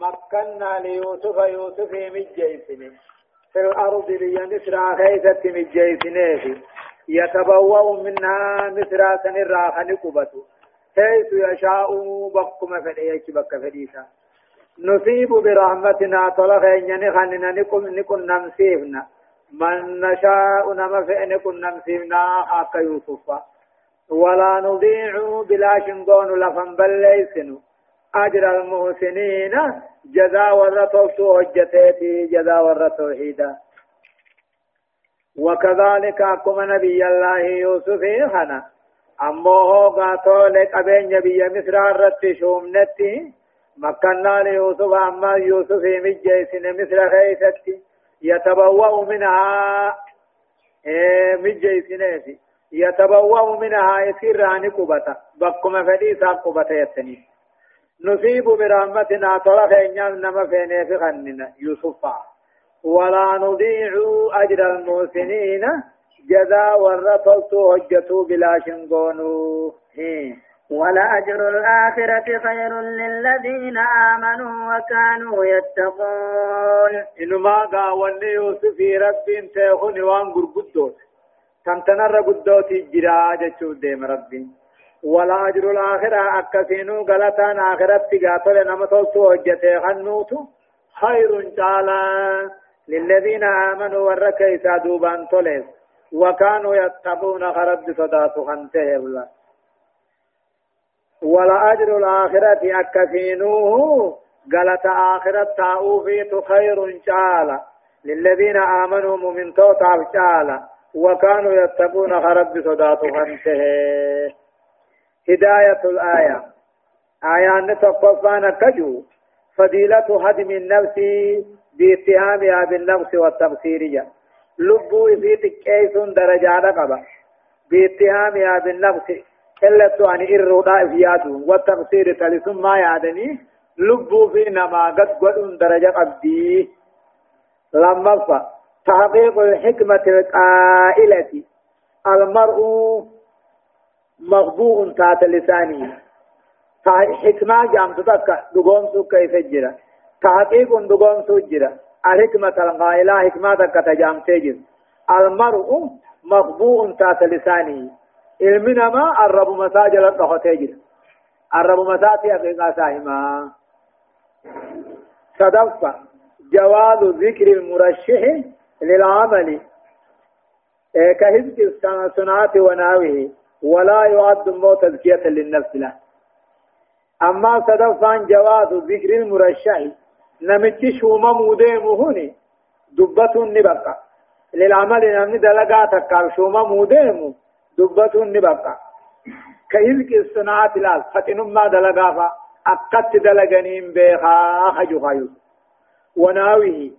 مكنا ليوسف يوسف مجيسني. في الأرض لينسر خيثة مجيسني يتبوأ منها مصر سنرا خنقبته حيث يشاء بقم فديك بك فديسا. نصيب برحمتنا طلق إنني خننا نكم نكن نمسيفنا. من نشاء نما فإن كن نمسيفنا حق يوسف ولا نضيع بلا شنقون لفن بل ليسنو أجر المحسنين جزاء ورطوتو هجتيتي جزاء ورطوحيدا وكذلك أكما نبي الله يوسف خنا أمه قاتو لك أبين نبي مصر الرت شومنتي مكنا ليوسف أما يوسف مجيسن مصر خيستي يتبوأ منها إيه مجيسن يتبوأ منها يسير عن قبطة بكما فديسا قبطة يتني نصيب برحمتنا طرف نما فيني في خننا يوسفا ولا نضيع أجر المحسنين جزاء ورطلت هجتوا بلا شنقونو ولا أجر الآخرة خير للذين آمنوا وكانوا يتقون إنما قاولني يوسف رب تيخون وان قرقدوت تمتنر قدوت جرا جتشو ديم ربي ولا أجر الآخرة. أكسينو غلطان آخرت تقاتل نمتلتو هجتي خنوتو خير تعالى للذين آمنوا وركي سادوبان توليس وكانوا يتقون خرد صدات خنته الله ولا أجر الآخرة أكفينوه قالت آخرة تاؤفيت خير شالا للذين آمنوا من توتا شالا وكانوا يتقون خرد صدات خنته هداية الآية. آية نتقفان كجو. فضيلة هدم النفس باتهامها بالنقص والتقصيرية لبو في تكيس درجات قبا باتهامها بالنقص إلا تواني إرودا إفيادو والتقصير تلسم ما يعدني لبو في نما قد قد درجة قبدي لما تحقيق الحكمة القائلة. المرء مغبوء تحت لسانه حكمة جامتك دقوم كيف جرى. تحقيق دقوم سجرة الحكمة القائلة حكمة كتجام تجر المرء مخبوء تحت لسانه علمنا ما الرب مساجل الضغط تجر. الرب مساتي حقيقة ساهما صدفة جواز ذكر المرشح للعمل. كهزك الصناعة وناوه ولا يعد مو تزكية للنفس له. أما صدفة جواز ذكر المرشح نمتي شوما موديمو هوني دبتون نبقى. للعمل نمني دلقا تكار شوما موديمو دبتون نبقى. كيلك الصناعة لال فتنم ما دلقا فا أقت دلقنين بيخا خجو خيو وناويه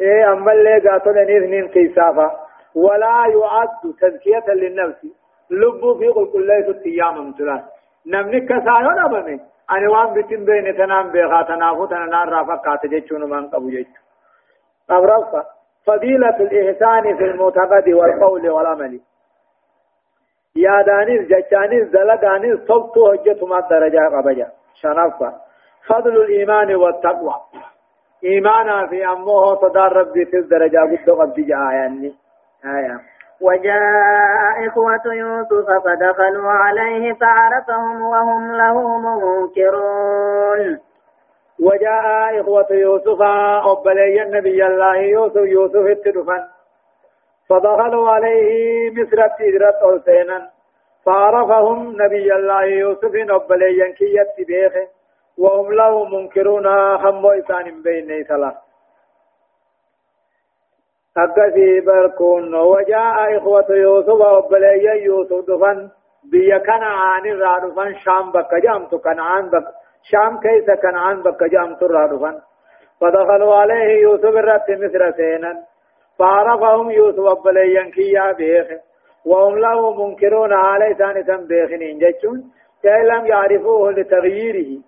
إيه أما اللي قاتل نذنين كيسافا ولا يعد تزكية للنفس. لب في قل كل ليس التيام مثلا نمني كسايون أبني ani waan bitin beene tanaan beekaa tanaafu tana naarraa fakkaate jechuun man qabu jechu أبرصة فضيلة الإحسان في المعتقد والقول والعمل. يا دانيز جتانيز دلقانيز صبتو هجة ما الدرجة قبجة. شنفة فضل الإيمان والتقوى. إيمانا في أمه صدار ربي في الدرجة قد قد جاء يعني آية. وجاء إخوة يوسف فدخلوا عليه فعرفهم وهم له منكرون. وجاء إخوة يوسف أبلي النبي الله يوسف يوسف التدفن فدخلوا عليه مصر تجرة حسينا. فعرفهم نبي الله يوسف أبلي كي بيخ وهم له منكرون هم إسان بين ثلاث أكسي بركون وجاء إخوة يوسف وبلي يوسف دفن بيا كنعان الرادفن شام بك جامت كنعان بك شام كيس كنعان بك جامت الرادفن فدخلوا عليه يوسف الرت مصر سينا فعرفهم يوسف وبلي كيا بيخ وهم له منكرون عليه ثاني سن بيخنين جتشون لم يعرفوه لتغييره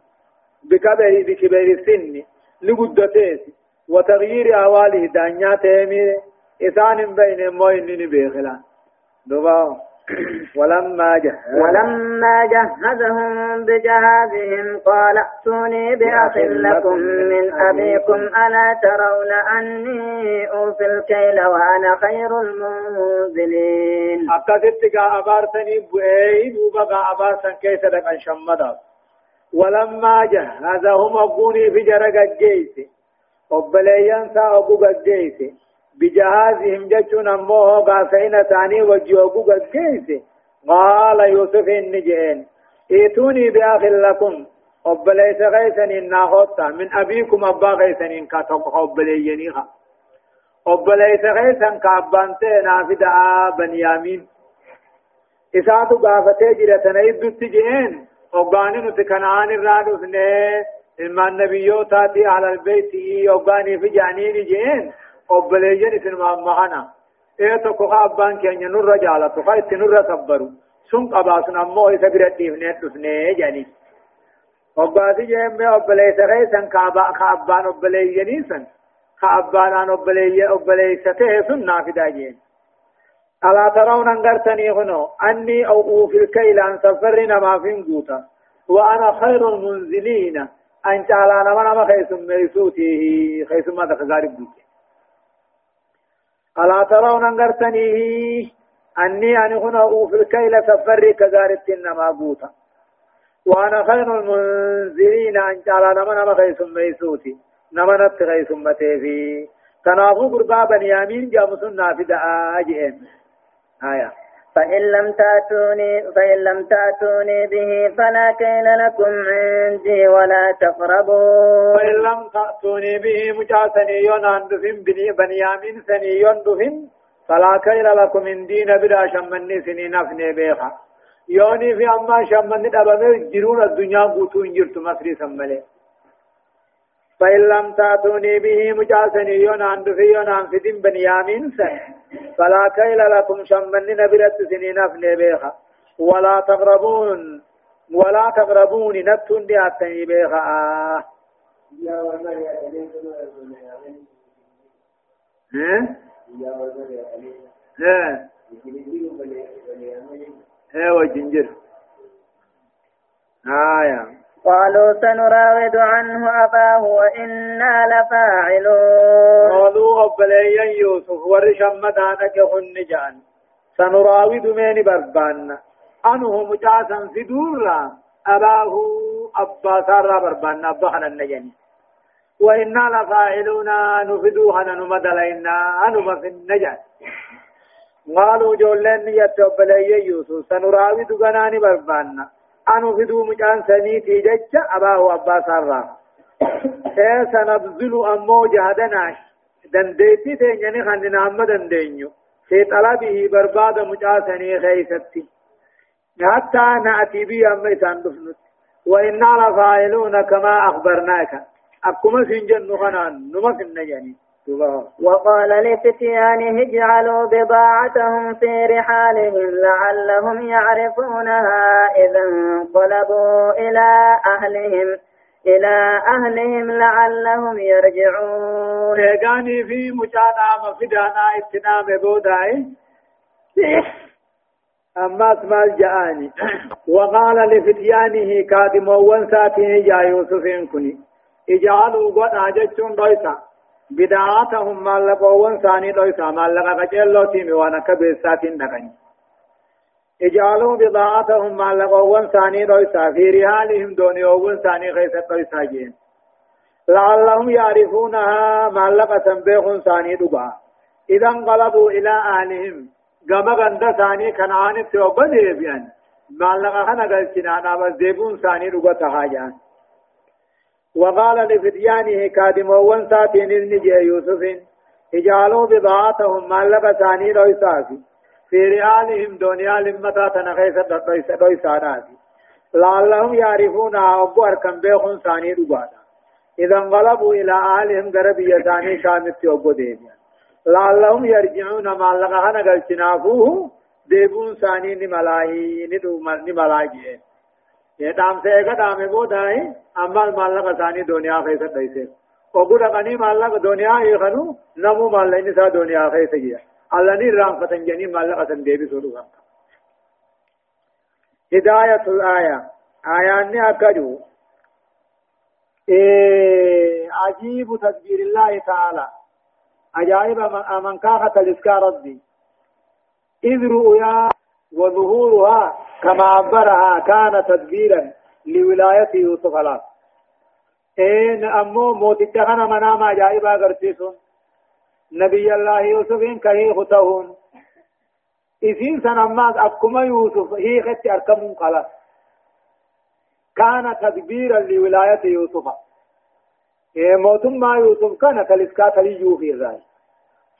بكبر بكبر السن لقدتيه وتغيير أواله دانيا تيمي إسان بين موين بيخلا. دوبا. ولما جهز ولما جهزهم بجهازهم قال ائتوني بأخ لكم من أبيكم ألا ترون أني أوفي الكيل وأنا خير المنزلين. أكدت قا أبارتني بؤيد وبقى أبارتن كيس لك شمدا. ولما جهزهم أبوني في جرق وبليان سا أبو الجيس بجهازهم جتون أموه قاسين ثاني وجوه الجيس قال يوسف النجين ائتوني بأخ لكم أبليس غيثني ناخوتا من أبيكم أبا غيثني كاتوك أبلينيها أبليس غيثن كابانتين نافدا بنيامين إساتو قافتي جرتنا إدت جئين أباني نتكنان الرادوثني إما النبيوتاتي على البيت أباني في جانين جئين أبليجن اسم مهنا ee tokko ka abbaan keenya nurra jaalatu ka itti nurra sabbaru sun qabaasun ammoo isa bira dhiifnee dhufnee jedhani obbaasi jeemme obboleessa keessan ka abbaan obboleeyyanii san ka abbaadhaan obboleessa ta'e sun naa fidaa jeen ألا ترون أنقرتني هنا أني أو في الكيل أن سفرنا ما في نقوتا وأنا خير المنزلين أن تعالى نما نما خيسم ميسوته خيسم ما تخزارب بيك ألا ترون أنقرتنيه أني أنا هنا في الكيل سفري كذارت إنما بوتا. وأنا خير المنزلين أن جعل نما نما خيسم ميسوتي نما نت خيسم متيفي. تنافو قربا بنيامين جامسنا في دعاجئين آية. فإن لم تأتوني فإن لم تأتوني به فلا كيل لكم عندي ولا تقربون. فإن لم تأتوني به مجاسني يونان دفن بنيامين سني يون فلا كيل لكم من دين بلا شمني سني نفني بيخا. يوني في أما شمني دبمه جرون الدنيا قوتو انجرت مصري سمالي فإن لم تأتوني به مجاسني يونان دفن يونان في دين بنيامين سني فلا كيل لكم شمن نبرت سنين افني بيخا. ولا تقربون ولا تقربون نتون دي اتني بيخا. آه. ها ها وجنجر. آية قالوا سنراود عنه أباه وإنا لفاعلون. قالوا أبليا يوسف ورشمتانك هنجان سنراود من بربان. أنه مجاسا في دورا. أباه أبا سارا بربان. أبا النجاني وإنا لفاعلون. نفدوها نمدلينا. أنما في النجان قالوا جولين يتوبلي يوسف. سنراود غناني بربان. أنو فدو مجان سنيتي جج أباه أبا سارا إيه سنبذل أمو جهدناش. دنديتي تنجني خندنا أما دندينيو. في طلبه برباد مجان سني خيستي. حتى نأتي بي أما تندفنت وإنا لفاعلون كما أخبرناك. أكما سنجن خنان نما سنجني. وقال لفتيانه اجعلوا بضاعتهم في رحالهم لعلهم يعرفونها إذا انقلبوا إلى أهلهم إلى أهلهم لعلهم يرجعون. إيقاني في مجانا مفدانا اتنام بوداي أما اسمع الجاني وقال لفتيانه كادم وانساته جا يوسف كني اجعلوا قد أجتشون دويسا بدعاتهم مالقوان ثاني دويسا مالقا قجلو تيمي وأنا كبيرساتين دقني اجعلوا بضاعتهم مالقوان ثاني دويسا في رحالهم دونيوون ثاني دويسا جين لعلهم يعرفونها مالقا سنبيخ ثاني دقا إذا انقلبوا إلى أهلهم قام غند ثاني كنعان توبة بيان مالقا خنا قلتنا نابا زيبون ثاني دقا تهاجان وقال لفتيانه كادموان ساتين النجي يوسف إجعلوا بضاعتهم مالك ثاني رويساسي في رئالهم دنيا لمتا تنخيصة رويساناتي لعلهم يعرفونها أبو أركم بيخون ثاني ربادا إذا انقلبوا إلى أهلهم غربية ثاني شامت أبو ديبيا. لعلهم يرجعون مالك هنا قلتنافوه ديبون ثاني نملاهي نملاهي. سيغا دام بوداي اما مالك ثاني دنيا خيسه دايسه وغدا قني مالك دنيا يخنو نمو مالين سا دنيا خيسه جي الله ني رام فتن جني مالك سن ديبي سودو هداية الآية آياني أكدو إيه عجيب تدبير الله تعالى عجائب من كافة الإسكار ربي إذ رؤيا وظهورها كما عبرها كان تدبيرا لولاية يوسف عليه. إن أمو موت اتخنا منام عجائب أغرسيسون نبي الله يوسف كهي خطهون. إذن سنماز أكما يوسف هي خط أركم خلاص كان تدبيرا لولاية يوسف. إيه موتم ما يوسف كان كالإسكات ليوفي ذلك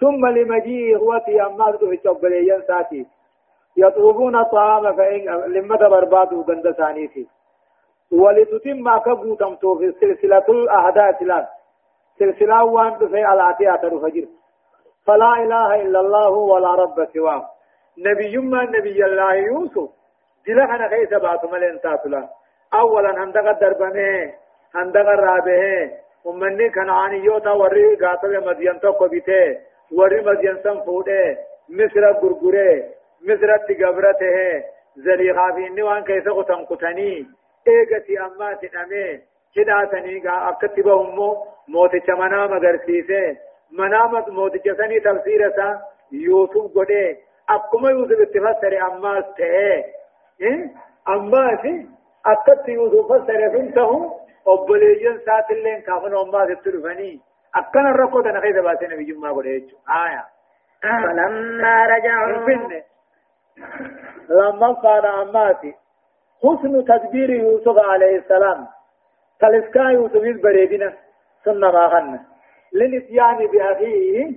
ثم لمجيء إخوتي أما في الشبليين ساتي. يطلبون الطعام فإن لما بربادوا غند ثانيتي ولتتم كبو تمتو في سلسلة الأحداث لأن سلسلة وان في العتيات الفجر فلا إله إلا الله ولا رب سواه. نبي ما نبي الله يوسف. دلخنا كيس باتو ملين تاتلا أولا هندق الدربمه هندق الرابه. ومني كنعاني يوتا وري قاتل مدين توقو بيته وري مدين سن فوده مصر غرغره مصر تغبرته زليخا في نوان كيس قتن قتني ايغتي اما تنمه هداتني غا اكتبهم موت چمنا مغرسيسه منامت موت چسني تفسير سا يوسف گده اكما يوسف اتفسر اما ته اما سي أكت يوسف فسر فنته saatilleen kaafan ommaa sitti dhufanii akkana rakkoo tana keessa baasee nabiyyummaa godhe jechuudha aya فلما رجعوا لما قال أماتي حسن تدبير يوسف عليه السلام. تلسكا يوسف البريدنا سنة راهن. للإتيان بأخيه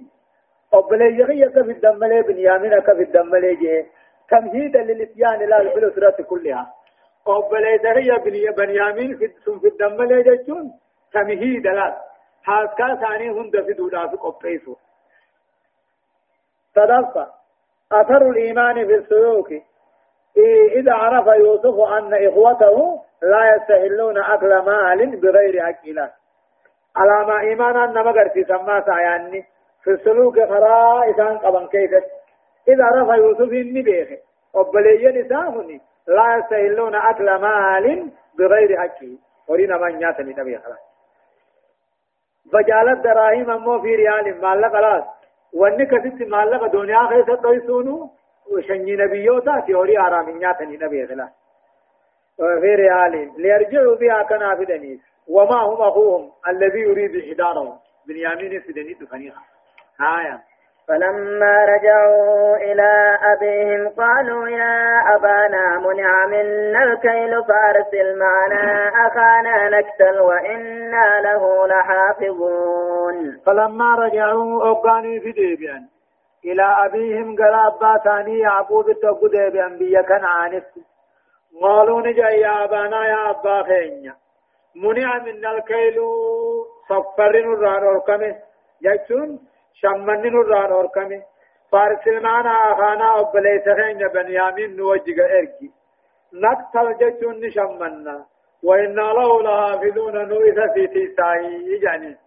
أبلي يغيك في الدملي بنيامين في الدملي جه تمهيدا للإتيان لا بالأسرة كلها. أبلي يغيك بنيامين في في الدملي جتون تمهيدا لا. هاسكا ثاني هند في دولا في قبيسو. تدفع. أثر الإيمان في السلوك. إذا عرف يوسف أن إخوته لا يستهلون أكل مال بغير أكل على ما إيمان أن مغرتي سما ساياني في السلوك خرا إسان قبن كيف. إذا عرف يوسف إني بيخ. وبليين إسامني لا يستهلون أكل مال بغير أكل ورينا من ياتني نبي خلاص. فجعلت دراهم أمو في ريال مال خلاص. واني كسيت مالك دنيا خيسة تويسونو وشني نبيوتا تيوري آرامينياتني نبي خلا في ريال ليرجعوا بها كنافدني وما هم أخوهم الذي يريد إحدارهم بنيامين سدني دفنيها هايا فلما رجعوا إلى أبيهم قالوا يا أبانا منع منا الكيل فأرسل معنا أخانا نكتل وإنا له لحافظون. فلما رجعوا أباني في ديبيان. إلى أبيهم قال أبا ثاني يعقوب التوقع ديبيان بيا عانف قالوا نجا يا أبانا يا أبا خينيا. منع منا الكيل. صفرين الرار ورقمه يجسون شمني نران أركمي فارسل معنا أخانا أبليس خين بنيامين نوجه إركي نقتل جتون نشمنا وإنا له لحافظون نوئس في تيساي يعني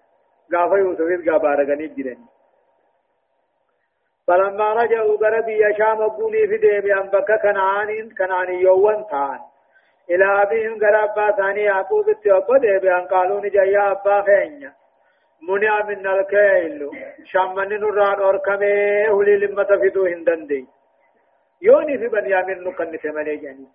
قافا يوسف قابا رغني جرني فلما رجعوا غربي يشام بوني في ديبي أن بك كنعان كنعان يوان تان. إلى أبيهم غرابا ثاني يعقوب التوقع ديبي أن قالوا نجايا أبا خينيا. منع من الكيل شامن نران أركمه ولي لما تفيدو هندندي يوني في بنيامين نقن ثمانية جاني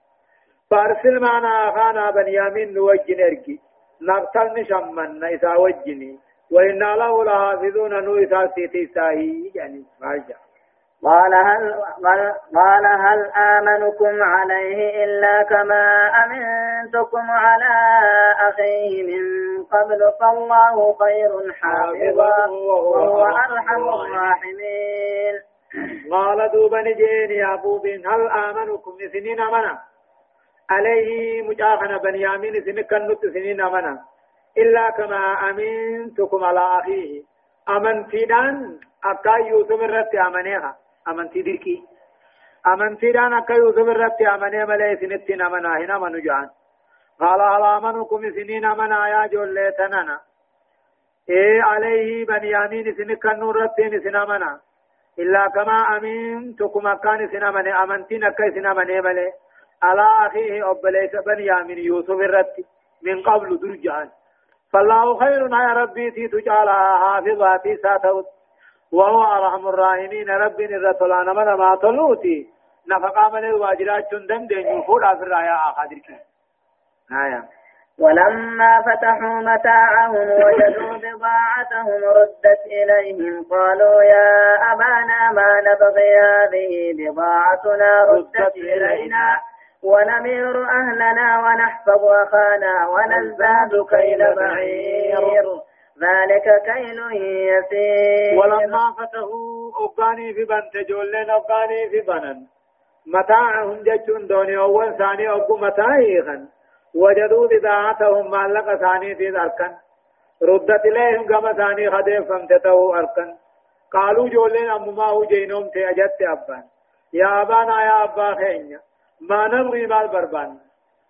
فارسل معنا أخانا بنيامين نوجن اركي نقتل نشمن إذا وجني وإنا له لحافظون نو إذا سيتي ساهي يعني مارجع قال هل قال هل آمنكم عليه إلا كما أمنتكم على أخيه من قبل فالله خير حافظا وهو أرحم الراحمين. قال دوبا نجين يا بوبين هل آمنكم؟ سنين منا عليه مجاخنا بنيامين سنين كنت سنين منا إلا كما أمنتكم على أخيه. أمنتيدان أكا يوسف الرت أمنيها. أمنتي ديكي أمنتي دان أكا يوسف الرت أمني ملي سنتين أمنا. هنا منو جان؟ قال هل آمنكم سنين أمنا يا جولي تننا إيه عليه بنيامين سنك النور رتين سنامنا. إلا كما أمنتكم أكان سنامني أمنتين أكا سنامني ملي على أخيه أبليس بنيامين يوسف الرت من قبل درجان. فالله خير يا ربي تي تجعل حافظاتي ساتوت وهو أرحم الراحمين. رب الرسول أنا من ما تلوتي. نفقا من الواجرات جندن دين يفور في الرايا آخر آية. ولما فتحوا متاعهم وجدوا بضاعتهم ردت إليهم قالوا يا أبانا ما نبغي هذه بضاعتنا ردت إلينا. ونمير أهلنا ونحفظ أخانا ونزداد كيل بعير. ذلك كيل يسير. ولما فتحوا أباني في بنت جولين أباني في بنن. متاعهم جتون دوني أول ثاني أبو متاعيخا وجدوا بضاعتهم معلقة ثاني في أركن ردت إليهم كما ثاني خديف فمتتو أركن قالوا جولين أمما هو جينوم تأجت أبان. يا أبانا يا أبا خينيا. ما نبغي مال بربان.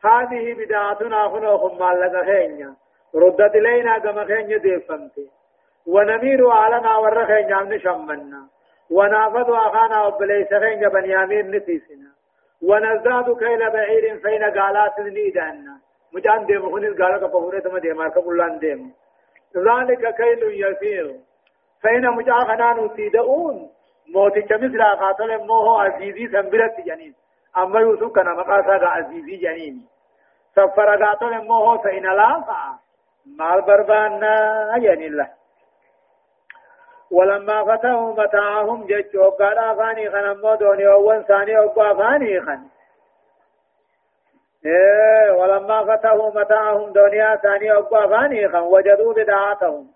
هذه بداعتنا خنوكم معلقة خينيا. ردت إلينا كما خينيا ديفمتي ونمير علنا ورخينيا من شمنا. ونافذ أخانا وبليس خينيا بنيامين نتيسنا ونزداد كيل بعير فين قالات نيدانا مجان ديم خنيس قالك بفورة ما ديم أركا بلان ديم ذلك كيل يسير. فين مجان خنان تيدؤون. موتي كمثل قاتل موه عزيزي سنبرت جنين. أما يوسف كان مقاسا عزيزي جنين. سفر قاتل موه فإن لا مال بربانا يعني الله ولما فتحوا متاعهم جج وقال أفاني خن أمو دوني أول ثاني وقال أفاني خن إيه ولما فتحوا متاعهم دنيا ثاني وقال أفاني خن وجدوا بدعاتهم.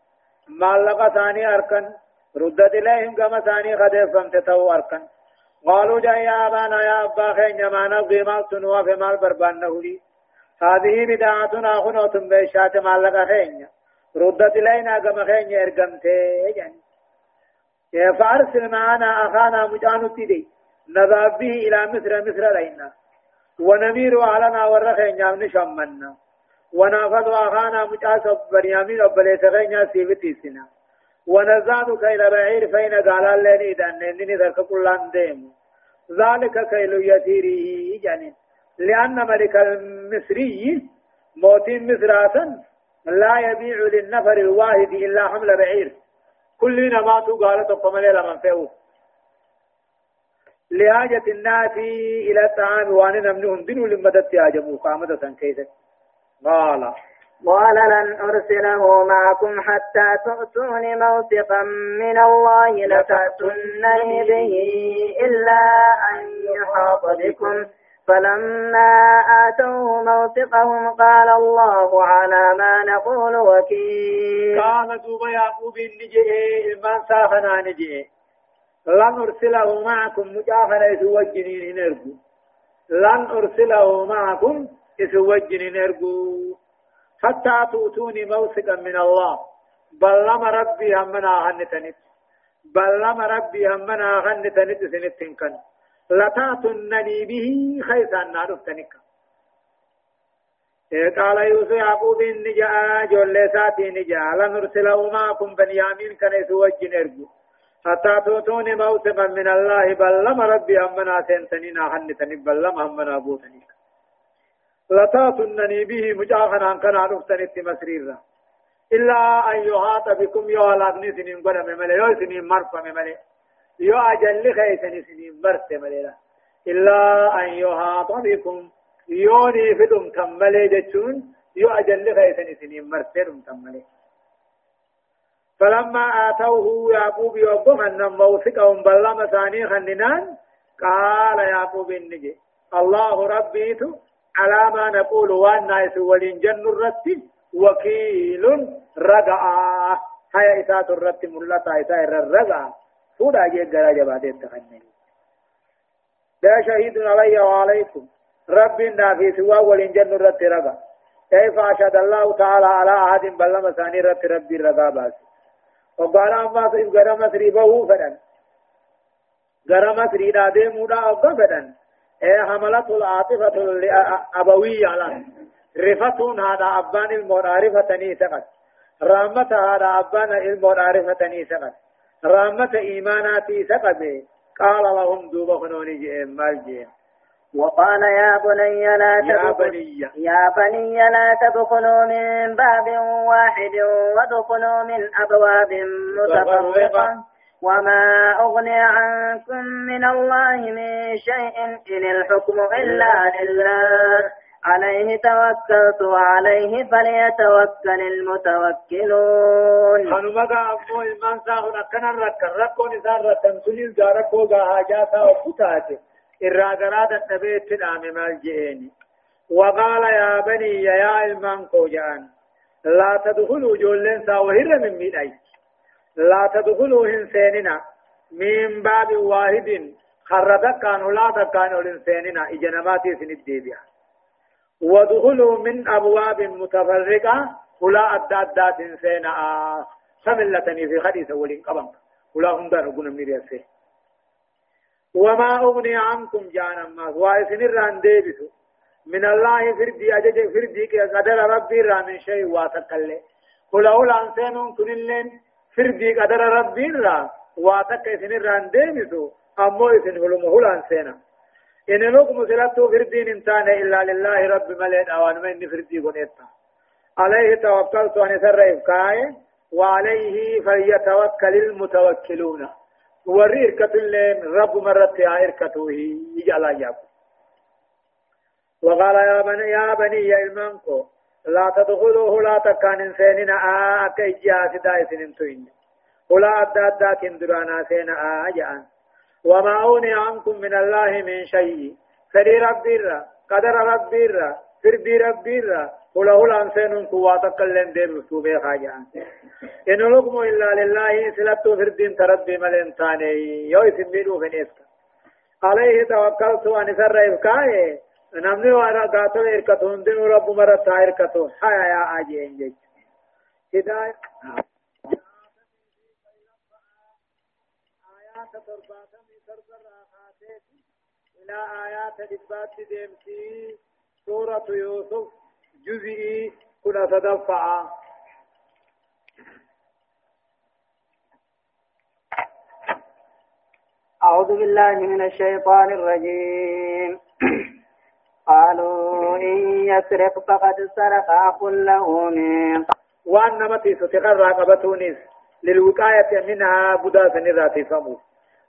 مالك ثاني أركن ردت إليهم كما ثاني خدف فمتتو أركن. قالوا جاء يا أبانا يا أبا خين ما نبغي مال سنوا في مال بربان لي هذه بدعاتنا خنوتم بيشات مالك خين ردت إلينا كما خين إرقمتي يعني. فأرسل معنا أخانا مجان تدي نذهب به إلى مصر مصر لينا. ونمير علنا ورخين يامن شمنا ونافذ أخانا مجاس بريامين وبليس غين سيبتي سنا ونزاد كيل بعير فين قال إذن إنني ذلك كلان ديم. ذلك كيل يتيره جانين لأن ملك المصري موتين مصراسا لا يبيع للنفر الواحد إلا حمل بعير. كل نما قال تقوم لمن فيه. لحاجة الناس إلى الطعام وأن نمنهم دين لمدد ياجموا قامة كيسة قال. قال لن أرسله معكم حتى تؤتون موثقا من الله لتأتونني به إلا أن يحاط بكم. فلما آتوه موثقهم قال الله على ما نقول وكيل. قال دوب يعقوب النجئ من سافنا نجئ لن أرسله معكم مجاهنا يتوجنين نرجو. لن أرسله معكم يتوجنين نرجو. حتى تؤتوني موثقا من الله. بل لما ربي همنا هنتنت. بل لما ربي همنا هنتنت سنتن كنت لتاتنني به خيسا نعرف تنكا قال يوسف يعقوب نجا جل ساتي نجا لنرسله معكم بنيامين كان يتوجه نرجو حتى توتوني موثقا من الله بل لما ربي أمنا سنتنينا حنتني بل لما أمنا بوتني لتاتنني به مجاهنا كان عرفتني مسريرا إلا أن يحاط بكم يوالغني سنين قدم ملي يو سنين مرفة ملي يو أجل خيسن سنين برت مليلا. إلا أن يحاط بكم يوني فدم تملي جتون يو أجل خيسن سنين مرت تملي فلما آتوه يعقوب يوقف أن موثقهم بلما ثاني خننان قال يعقوب النجي الله ربيت على ما نقول والناس ولنجن الرتب وكيل رجع هيا إسات الرتب ملتا إسات الرجع فودا جيد جرا جبادة تخنين لا شهيد علي وعليكم. رب في سوى ولنجن الرت رغا كيف أشهد الله تعالى على أحد بل مساني رت ربي رغا باس وقال أما سيب غرا مسري بهو فدن. غرا مسري دادي مودا أبا فدن. إيه حملته العاطفة الأبوية على. رفتون هذا أبان المعرفة نيسقت رامة هذا أبان المعرفة نيسقت رامة إيماناتي سقبه قال لهم دوبا خنوني جئ مال جئ وقال يا بني لا يا تدخل بني. يا بني لا تدخلوا من باب واحد وادخلوا من أبواب متفرقة. وما أغني عنكم من الله من شيء إن الحكم إلا لله. عليه توكلت وعليه فليتوكل المتوكلون. خانو مگا امو ایمان ساہو نکنا رکن رکو نسان رکن سنیل جا رکو گا حاجاتا و فتاته الراغرات النبي تنام مالجئين وقال يا بني يا إلمان كوجان. لا تدخلوا جولين ساوهر من ميداي. لا تدخلوا هنسيننا من باب واحد. خردك كانوا لا تكانوا لنسيننا إجنماتي سندي ودخلوا من أبواب متفرقة ولا أداد سينا. سملتني في حديث ولين قبم ولا هم دار قنا من رياسه وما أغني عنكم جانا ما. وائسن الران ديبسو. من الله فردي أجج فردي قدر ربي را من شيء واتقل قل أولا أنسانون كنلين فردي قدر ربي را. واتق إسن الران ديبسو. أمو إسن هلوم هلا أنسانا إن لكم سلطو فردين انتان إلا لله رب ملين أوان من فردي قنيتا عليه توكلت أن سر إفكاي وعليه فليتوكل المتوكلون. وري إركة اللين رب مرت يا إركته يجعل يابو وقال يا بني يا بني يا إلمانكو لا تدخلوه لا تكان إنساننا آك إجياس دايس ننتوين ولا أدى أدى كندرانا سينا آجان وما أوني عنكم من الله من شيء. فري ربي را قدر ربي را فردي ربي را ولا ولا أنسان قواتك اللين دير رسوبي خاجان إن الحكم إلا لله سلطو فردين تربي ملين تاني يو يسمينو فنيسك عليه توكلت أن سر إفكاي نمني وأنا قاتل إركتون دين رب مرتا إركتون حيا يا آجي إنجي هداية. آيات إلى آيات دبات ديمتي. سورة يوسف جزئي كنا تدفع. أعوذ بالله من الشيطان الرجيم. قالوا إن يسرق فقد سرق أخ له من وأن متي ستقر راقبتونيس للوقاية منها بدا سنراتي فمو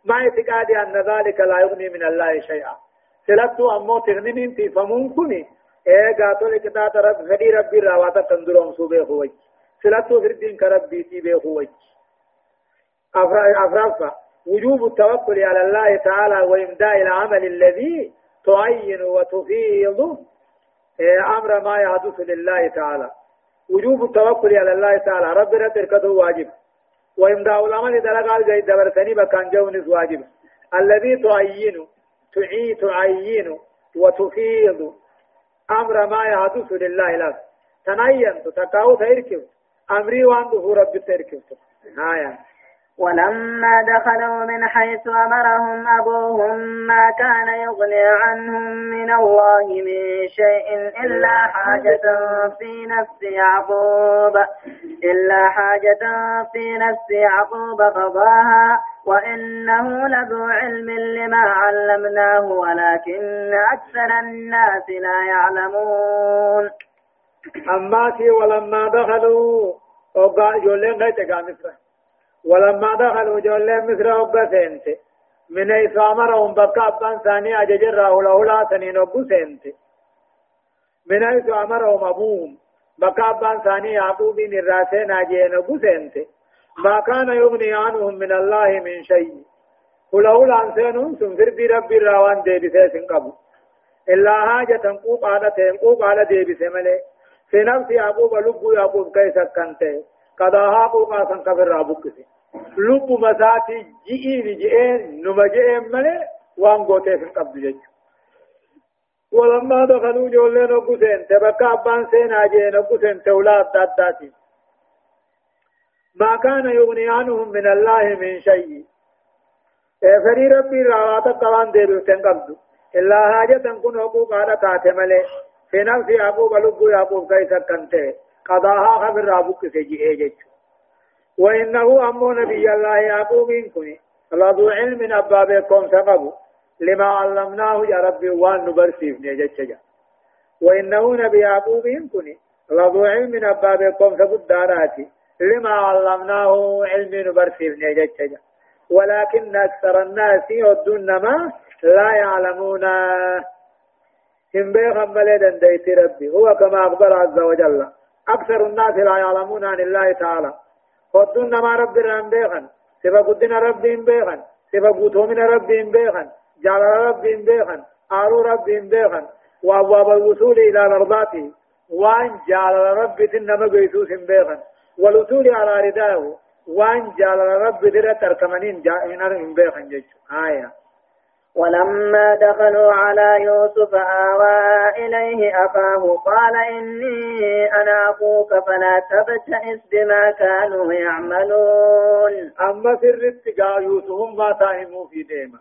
ما اعتقادي أن ذلك لا يغني من الله شيئا. سلطو أمو تغنين فمون كني إيه قاتل إكتات رب غدي ربي راواتا تندرون سوبي خوي سلطو فردين كربي تيبي خوي أفرافا. وجوب التوكل على الله تعالى وإمداء العمل الذي تعين وتفيض. إيه أمر ما يحدث لله تعالى. وجوب التوكل على الله تعالى. رب رتركته واجب. وإمداء العمل دلقال جاي دبرتني بكان جونس واجب الذي تعين تعي تعين وتفيض. أمر ما يحدث لله لا. تنين تتكاو تيركب. أمري وان ظهور رب تيركب. هايا ولما دخلوا من حيث أمرهم أبوهم ما كان يغني عنهم من الله من شيء إلا حاجة في نفس يعقوب إلا حاجة في نفس يعقوب قضاها وإنه لذو علم لما علمناه ولكن أكثر الناس لا يعلمون. أما ولما دخلوا وقال جولين غير مصر ولما دخلوا جول مصر وقا سنت من ايس امرهم بقى أبان ثاني أججر له لا سنين وقو سنت. من ايس امرهم أبوهم بقى أبان ثاني يعقوب الراسين اجين وقو سنت. ما كان يغني عنهم من الله من شيء. ولو لانسانهم سنفر بي ربي الراوان دي بسيسن قبو. إلا حاجة قوق على تنقوق على دي بسمله في نفس يعقوب لبو يعقوب كيسا كنته قضاها قوقا سن كفر رابوكسي لب مساتي جئين جئين نما جئين ملي وان قوتي في القبض جج ولما دخلوا جولين وقسين تبقى أبان سين آجين وقسين تولاد داداتي ما كان يغني عنهم من الله من شيء فري ربي راواتا قوان دي بيوتين قبض إلا حاجة كن حقوق على تاتمالي في نفس يعقوب لبو يعقوب كيسا كنته قضاها خبر رابوك سجئ جج وإنه أمو نبي الله يعقوب كني الله ذو علم أبابكم سقبوا لما علمناه يا ربي وان نبرسيف نجتشجا وإنه نبي يعقوب كني لذو علم أبابكم فقدارات لما علمناه علم نبرسيف نجتشجا ولكن أكثر الناس يودون ما لا يعلمون. هم بيخم بلدا ديت ربي. هو كما أخبر عز وجل. أكثر الناس لا يعلمون عن الله تعالى. ودون ما رب الرحم بيخن سبا قدنا ربي بيخن سبا قوتو من ربي بيخن جعل ربي بيخن آرو ربي بيخن وأبواب الوصول إلى مرضاته وأن جعل ربي تنما بيسوس بيخن والوصول على رداه وأن جعل ربي ترى تركمنين جائنر بيخن جيش. آية. ولما دخلوا على يوسف آوى إليه أخاه قال إني أنا أخوك فلا تبتئس بما كانوا يعملون. أما في الرتقاء يوسف ما تاهموا في ديما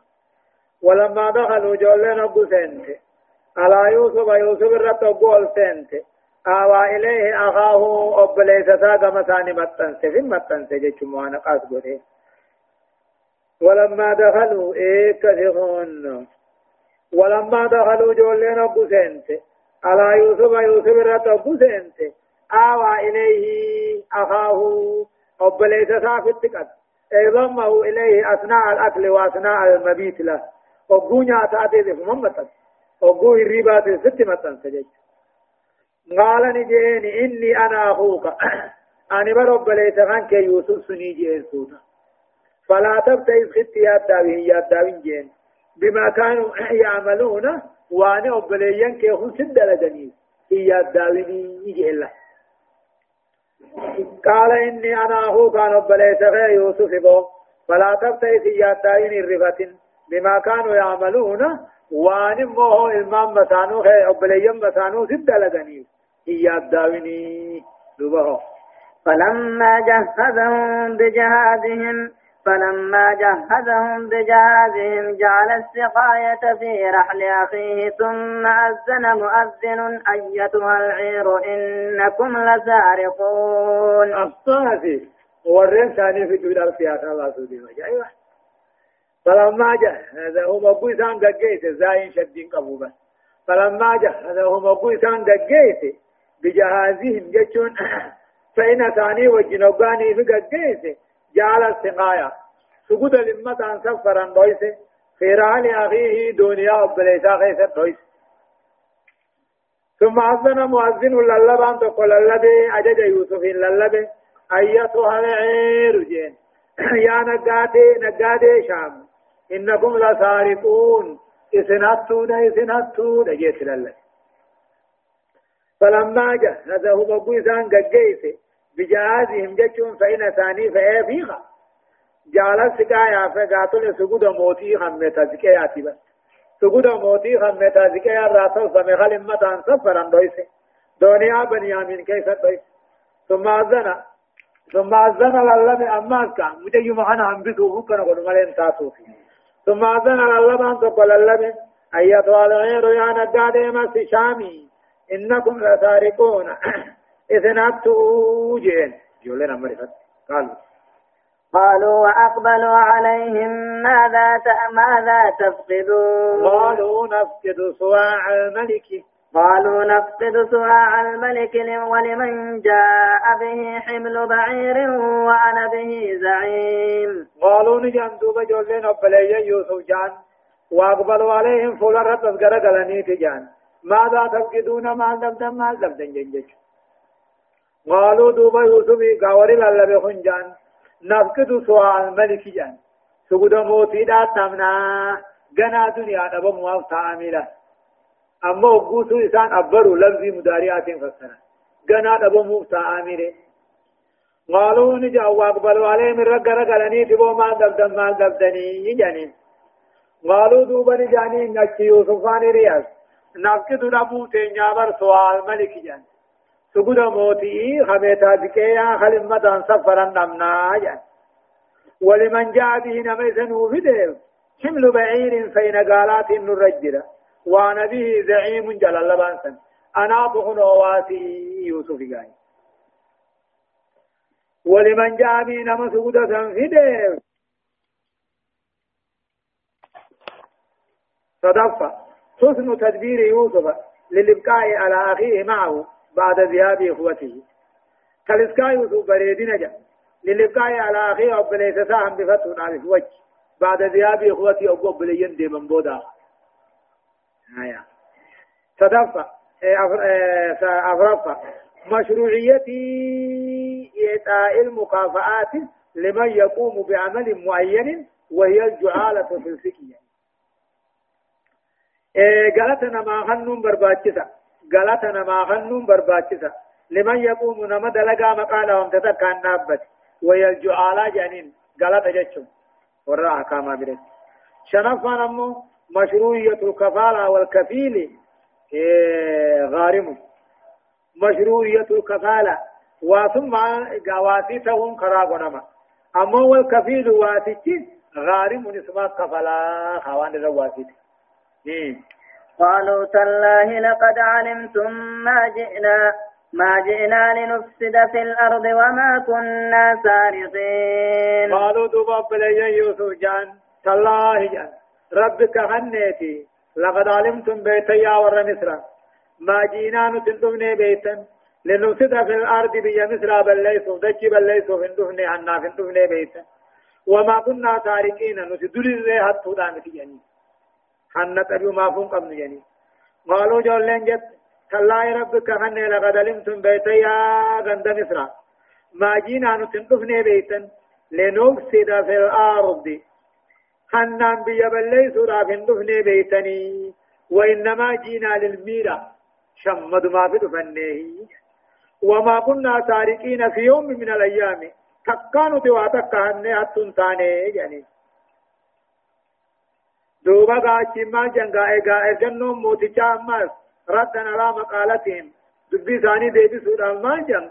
ولما دخلوا جولين أبو سنت. على يوسف يوسف الرتقاء سنت. آوى إليه أخاه أبليس ساق مساني متنس في متنس جيش موانا قاسبه ولما دخلوا إيه كثيرون ولما دخلوا جولين أبو سنت على يوسف يوسف رت أبو سنت آوى إليه أخاه. أب ليس سافت قد. ضمه إليه أثناء الأكل وأثناء المبيت له. أبو نياتاتي ذي محمد أبو الربات ست متن سجد. قال نجيني إني أنا أخوك. أنا برب ليس عنك يوسف سني جين سونا فلا تبتئس خط يا داوي يا داوي جين. بما كانوا يعملون وأنا أبليين كيخون سد لجني. يا داوي يجي الله قال إني أنا أخو كان أبليس غير يوسف بو. فلا تبتئس يا داوي الرفة بما كانوا يعملون وان مو إلمام مسانو خير أبليين مسانو سد لجني. يا داوي دبه فلما جهزهم بجهازهم فلما جهزهم بجهازهم جعل السقاية في رحل أخيه ثم أذن مؤذن أيتها العير إنكم لسارقون. الصافي. ورين ثاني في الدنيا السياسة الله سبحانه أيوة. فلما جهزهم أبو إسان دقيت. زاين شدين قبوبا فلما جهزهم أبو إسان دقيت. بجهازهم جتون فإن ثاني وجنوباني في دقيت. جعل السقاية. سجود لمة عن سفرا دويس في رحل أخيه دنيا أبليسا خيسا دويس ثم أذن مؤذن للبان تقول للبي أجج يوسف للبي أيتها العير جين. يا نقاتي نقاتي شام إنكم لسارقون. إسناتون إسناتون جيت لله فلما جهزه بقويسان قجيسي بجهازهم جتشون فإن ثاني فإيه فيها جعل سقايا فقاتل سجود موتي هم تزكياتي بس سجود موتي هم تزكيا راتل فمخل متان سفرا دويسه دنيا بنيامين كيف دويس ثم أذن ثم أذن لله أماس كان. مجيو مخانا هم بسوه كنا قلوا ملين تاسو ثم أذن لله أن تقول لله أيها الغير يا نقاد مس شامي إنكم لسارقون إذن أبتوا جين. جولنا مرفت قالوا. قالوا وأقبلوا عليهم ماذا ماذا تفقدون؟ قالوا نفقد صواع الملك. قالوا نفقد صواع الملك ولمن جاء به حمل بعير وأنا به زعيم. قالوا نجان دوبا جولين أبلي يوسف جان. وأقبلوا عليهم فلرة تذكر قلني تجان. ماذا تفقدون؟ ما دمدم ما دمدم جنجج قالوا دوبا يوسف قاوري للبي خنجان نفقد سواء الملك جان. سجود موتي دا تمنا. غنا دنيا دبا مواف تعاملا اما وقوسو انسان ابرو لفظي مداريات فسنا غنا دبا مواف تعامله قالوا نجا واقبلوا عليه من رق رقلني تبو ما دبدن ما دبدني جانين قالوا دوبا نجاني نكي يوسفان رياض نفقد نبو تنجابر سواء الملك جان. سجود موتي خميتا ذكيا خلمة سفرا نمنا يعني. ولمن جاء به نميسن فيديو حمل بعير فين قالات الرجل وأنا به زعيم جلال لبانسا أنا بخن اواتي يوسف قاي. ولمن جاء به نمس فيديو صدفة. حسن تدبير يوسف للإبقاء على أخيه معه. بعد ذهاب إخوته. كالإسكاء يوسف بريدين جاء. للإبقاء على أخيه أبليس ساهم بفتح على وجه بعد ذهاب إخوته أبو أبليين دي من بودا. آية. صدفة أفرفة مشروعية إعطاء المكافآت لمن يقوم بعمل معين وهي الجعالة في الفقه. غلطنا ما خنون غلطنا ما خنون برباچسا لمن يقوم نما دلغا مقالا ومتتا كان نابت وهي الجعالة جانين غلط جچم ورا احكام برت شنفا نمو مشروعية الكفالة والكفيل غارم مشروعية الكفالة وثم قواسيتهم خراب أما والكفيل واسيتي غارم نسمى كفلا خوان الرواسيت قالوا تالله لقد علمتم ما جئنا ما جئنا لنفسد في الأرض وما كنا سارقين. قالوا دوبا بلي يوسف جان تالله جان ربك هنيتي لقد علمتم بيتا يا ور مصر ما جينا نتندمني بيتا لنفسد في الأرض بيا مصر بل ليسوا دجي بل ليسوا فندفني عنا فندفني بيتا وما كنا تاركين نسدل الري حتى دامت يعني حنا تبيو ما فون قبل يعني قالوا جولين جت تالله ربك هني لقد علمتم بيتا يا غند مصر. ما جينا نتندفني بيتا لنفسد في الأرض. حنان بيا بلي سورا فندفني بيتني وإنما جينا للميرة شمد ما في دفنه وما كنا سارقين في يوم من الأيام. تكانوا تواتك هني أتون تاني يعني دوبا قاچي ما جنگا ايغا اجنو موتيچا امس ردنا على مقالتهم دبي ثاني ديبي سورا ما جن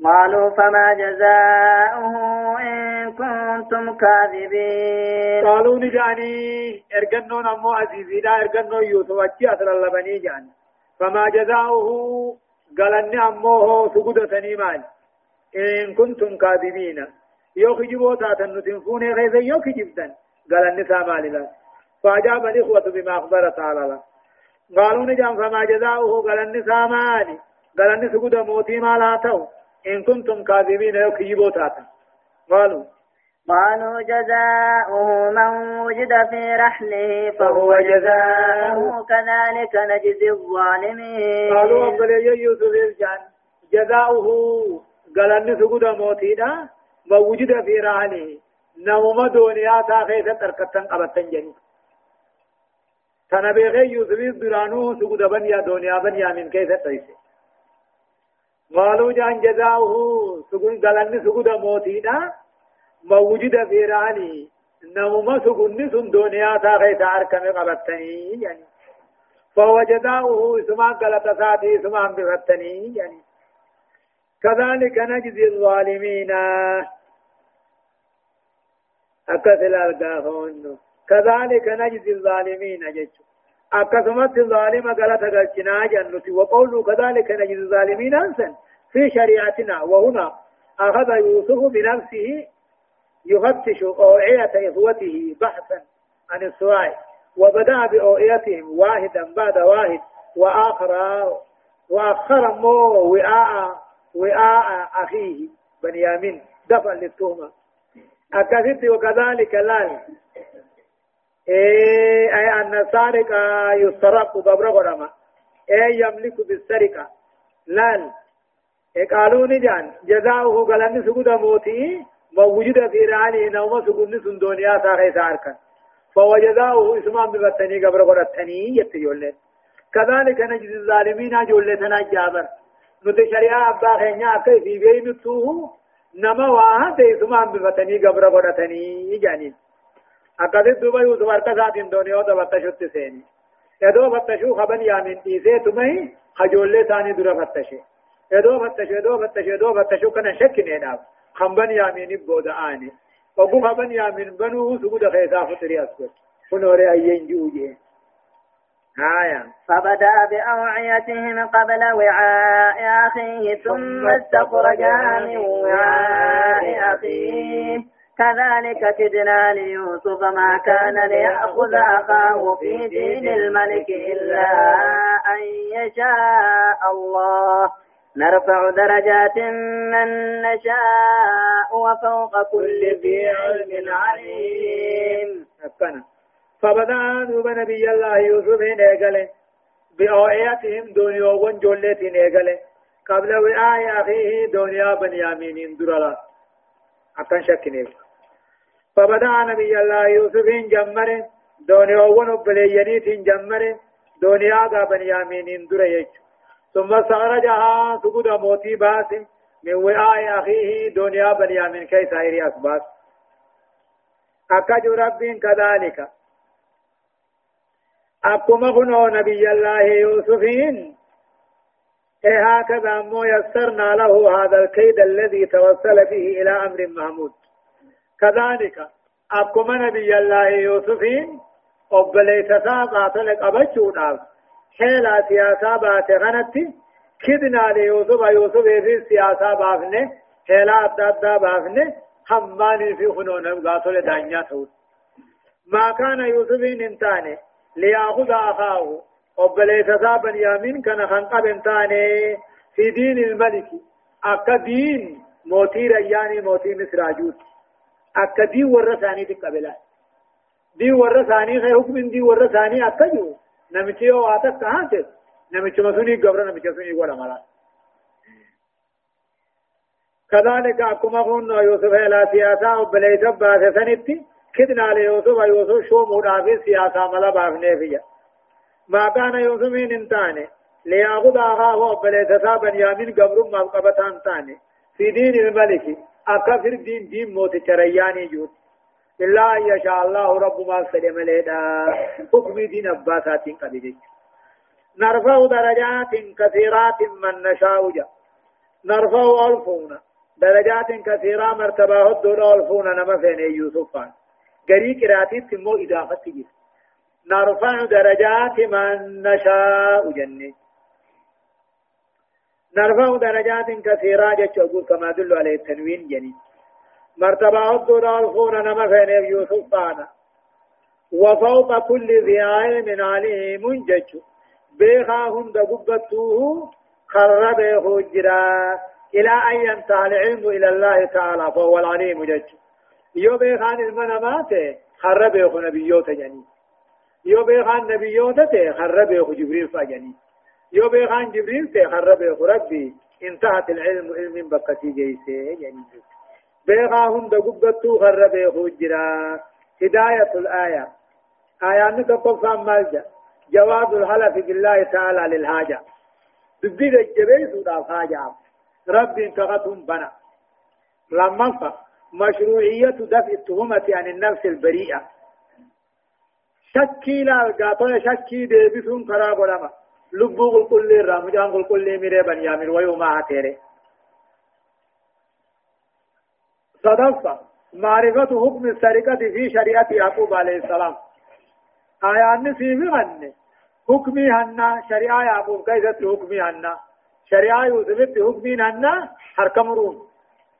قالوا فما جزاؤه إن كنتم كاذبين قالوا نجاني ارجنون أمو عزيزي لا ارجنون يوسف أتي أسر اللبني جاني فما جزاؤه قالني أموه سجود سنيمان إن كنتم كاذبين يوكي جبوتا تنتنفون غيظ يوكي جبتا قالني سامال لا فأجاب الإخوة بما أخبر تعالى قالوا نجان فما جزاؤه؟ قالني سامال قالني سجود موتي ما لا تو إن كنتم كاذبين يكيبوا تاتا. قالوا قالوا جزاؤه من وجد في رحله فهو جزاؤه. كذلك نجزي الظالمين. قالوا أقبل يوسف الجان جزاؤه. قال أن سجود موتينا من وجد في رحله. نوم دنيا تاخيث تركتن قبتن جني تنبيغي يوسف درانو سجود بنيا دنيا بنيا من كيف تيسي قالوا جان جزاؤه سجن قالن سجود موتينا موجود في راني نوما سجن سن دنيا تا غيث أركم قبتني يعني فهو جزاؤه اسما قلت ساتي اسما بفتني يعني كذلك نجزي الظالمين أكثر القاهون كذلك نجزي الظالمين جيشو أكثمت الظالم قالت قلتنا جنة وقوله كذلك نجد الظالمين أنسا في شريعتنا وهنا أخذ يوسف بنفسه يفتش أوعية إخوته بحثا عن السؤال وبدأ بأوعيتهم واحدا بعد واحد. وآخر وآخر مو وعاء وعاء أخيه بنيامين. دفع للتهمة. أكثت وكذلك لا أي أن السارق يسرق قبر غرما إيه يملك بالسرقة. لأن إيه قالوا نجان. جزاؤه قلن سجود موتي. موجود في رعاني نوم سجود سن دنيا ساقي ساركا فهو جزاؤه إسمان ببتني قبر غرتني يتجولن كذلك نجد الظالمين جولتنا جابر. نت شريعة أبا خينيا كيف بين توه نما واها تيسمان ببتني قبر غرتني جانين. أكاد دوبا يوسف أركزات دوني أو تبتشوت سيني. يدو فتشو خبن يامين إيسي تمهي خجولة ثاني درا فتشي يدو فتشو يدو فتشو يدو فتشو كنا شك نيناب خنبن يامين بودا آني. وقو خبن يامين بنو سقود خيسا فتري أسكت. فنوري أيين جوجي آية. فبدأ بأوعيتهم قبل وعاء أخيه ثم استخرجها من وعاء أخيه. كذلك كدنا ليوسف ما كان ليأخذ أخاه في دين الملك إلا أن يشاء الله. نرفع درجات من نشاء وفوق كل ذي علم عليم. فبدأ دوب نبي الله يوسف نيقل بأوعيتهم دنيا ونجلت نيقل قبل وعاء أخيه دنيا بنيامين درلا. أكن شك نيقل فبدأ نبي الله يوسف جمر دنيا ونبلينيت جمر دنيا دا بنيامين دريج ثم سخرجها سجود موتي باس من وعاء أخيه دنيا بنيامين كي سائر أسباس أكجو رب كذلك. أكما كنو نبي الله يوسفين إيه هكذا مو يسرنا له هذا الكيد الذي توصل فيه إلى أمر محمود. كذلك أكما نبي الله يوسفين أبليت ساقا تلك أبجونا حيلا سياسة بات غنتي كدنا ليوسف يوسف في سياسة بافنه حيلا أدى بافنه هماني في خنونهم قاتل دانيا تود ما كان يوسف انتاني ليأخذ أخاه وبليس سابا يامين كان خنقب انتاني في دين الملك. أكا دين موتي رياني موتي مصر أكا دين ورثاني تقبلات دي ورثاني خير حكم دي ورثاني أكا جو نمتي يو آتك كهانت نمتي مسوني قبر نمتي مسوني ولا ملا كذلك أكما قلنا يوسف إلى سياسة وبليس باسة سنتي كدنا ليوسف يوسف شو مرافي سياسة ملا بافنه فيها ما كان يوسف من انتاني ليأخذ أخاه وبليس سابا يامين قبر ما قبطان تاني في دين الملك أكفر دين دين موت ترياني جود إلا يشاء الله رب ما سلم لنا حكم دين أباسات قبل نرفع درجات كثيرات من نشاء جا نرفع ألفون درجات كثيرة مرتبة الدول ألفون نما فين يوسف قري قراتي تمو إضافة نرفع درجات من نشاء جنة نرفع درجات كثيرة جتشوغو كما دل عليه التنوين جني. مرتبة الدور الفون نما فين يوسف فانا. وفوق كل ذي علم عليم جتشو بيخا هند قبطوه خرب هجرا إلى أن ينتهي العلم إلى الله تعالى فهو العليم جتشو يو بيخان المنامات خرب نبيوت جني. يو بيخان نبيوت خرب جبريل فجني يو بيخان جبريل تي خرب يخو ربي انتهت العلم علم بقتي جيسي جني بيخا هم دقبتو خرب يخو جرا هداية الآية. آية نتقف مالجا. جواب الحلف بالله تعالى للحاجة. دبي الجبيس ودا حاجة رب انتقتهم بنا. لما مشروعية دفع التهمة عن النفس البريئة. شكي لا قاطع شكي ديبسون خراب ولما لبو قل كل رام جان قل كل ميري بن يامر ويوم آتيري صدفة معرفة حكم السرقة في شريعة يعقوب عليه السلام آيان في مغنى حكمي هنا شريعة يعقوب كيف حكمي هنا شريعة يوسف حكمي هنا حركم روم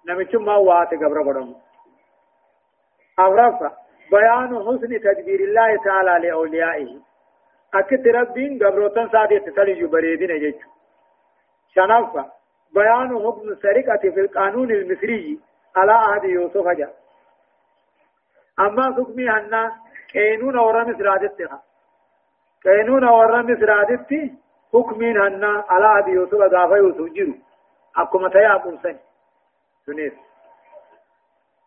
نمچم ما وات قبر قدم أغرف بيان حسن تدبير الله تعالى لأوليائه أكت ربين قبروتن سادة تسلي بريدين جيش شنف بيان حكم السرقة في القانون المصري على عهد يوسف جاء أما حكمي أن قانون ورا مصرادتها قانون ورا مصرادتي حكمين أن على عهد يوسف غافة يوسف جيرو أكما تيابون سني سنيس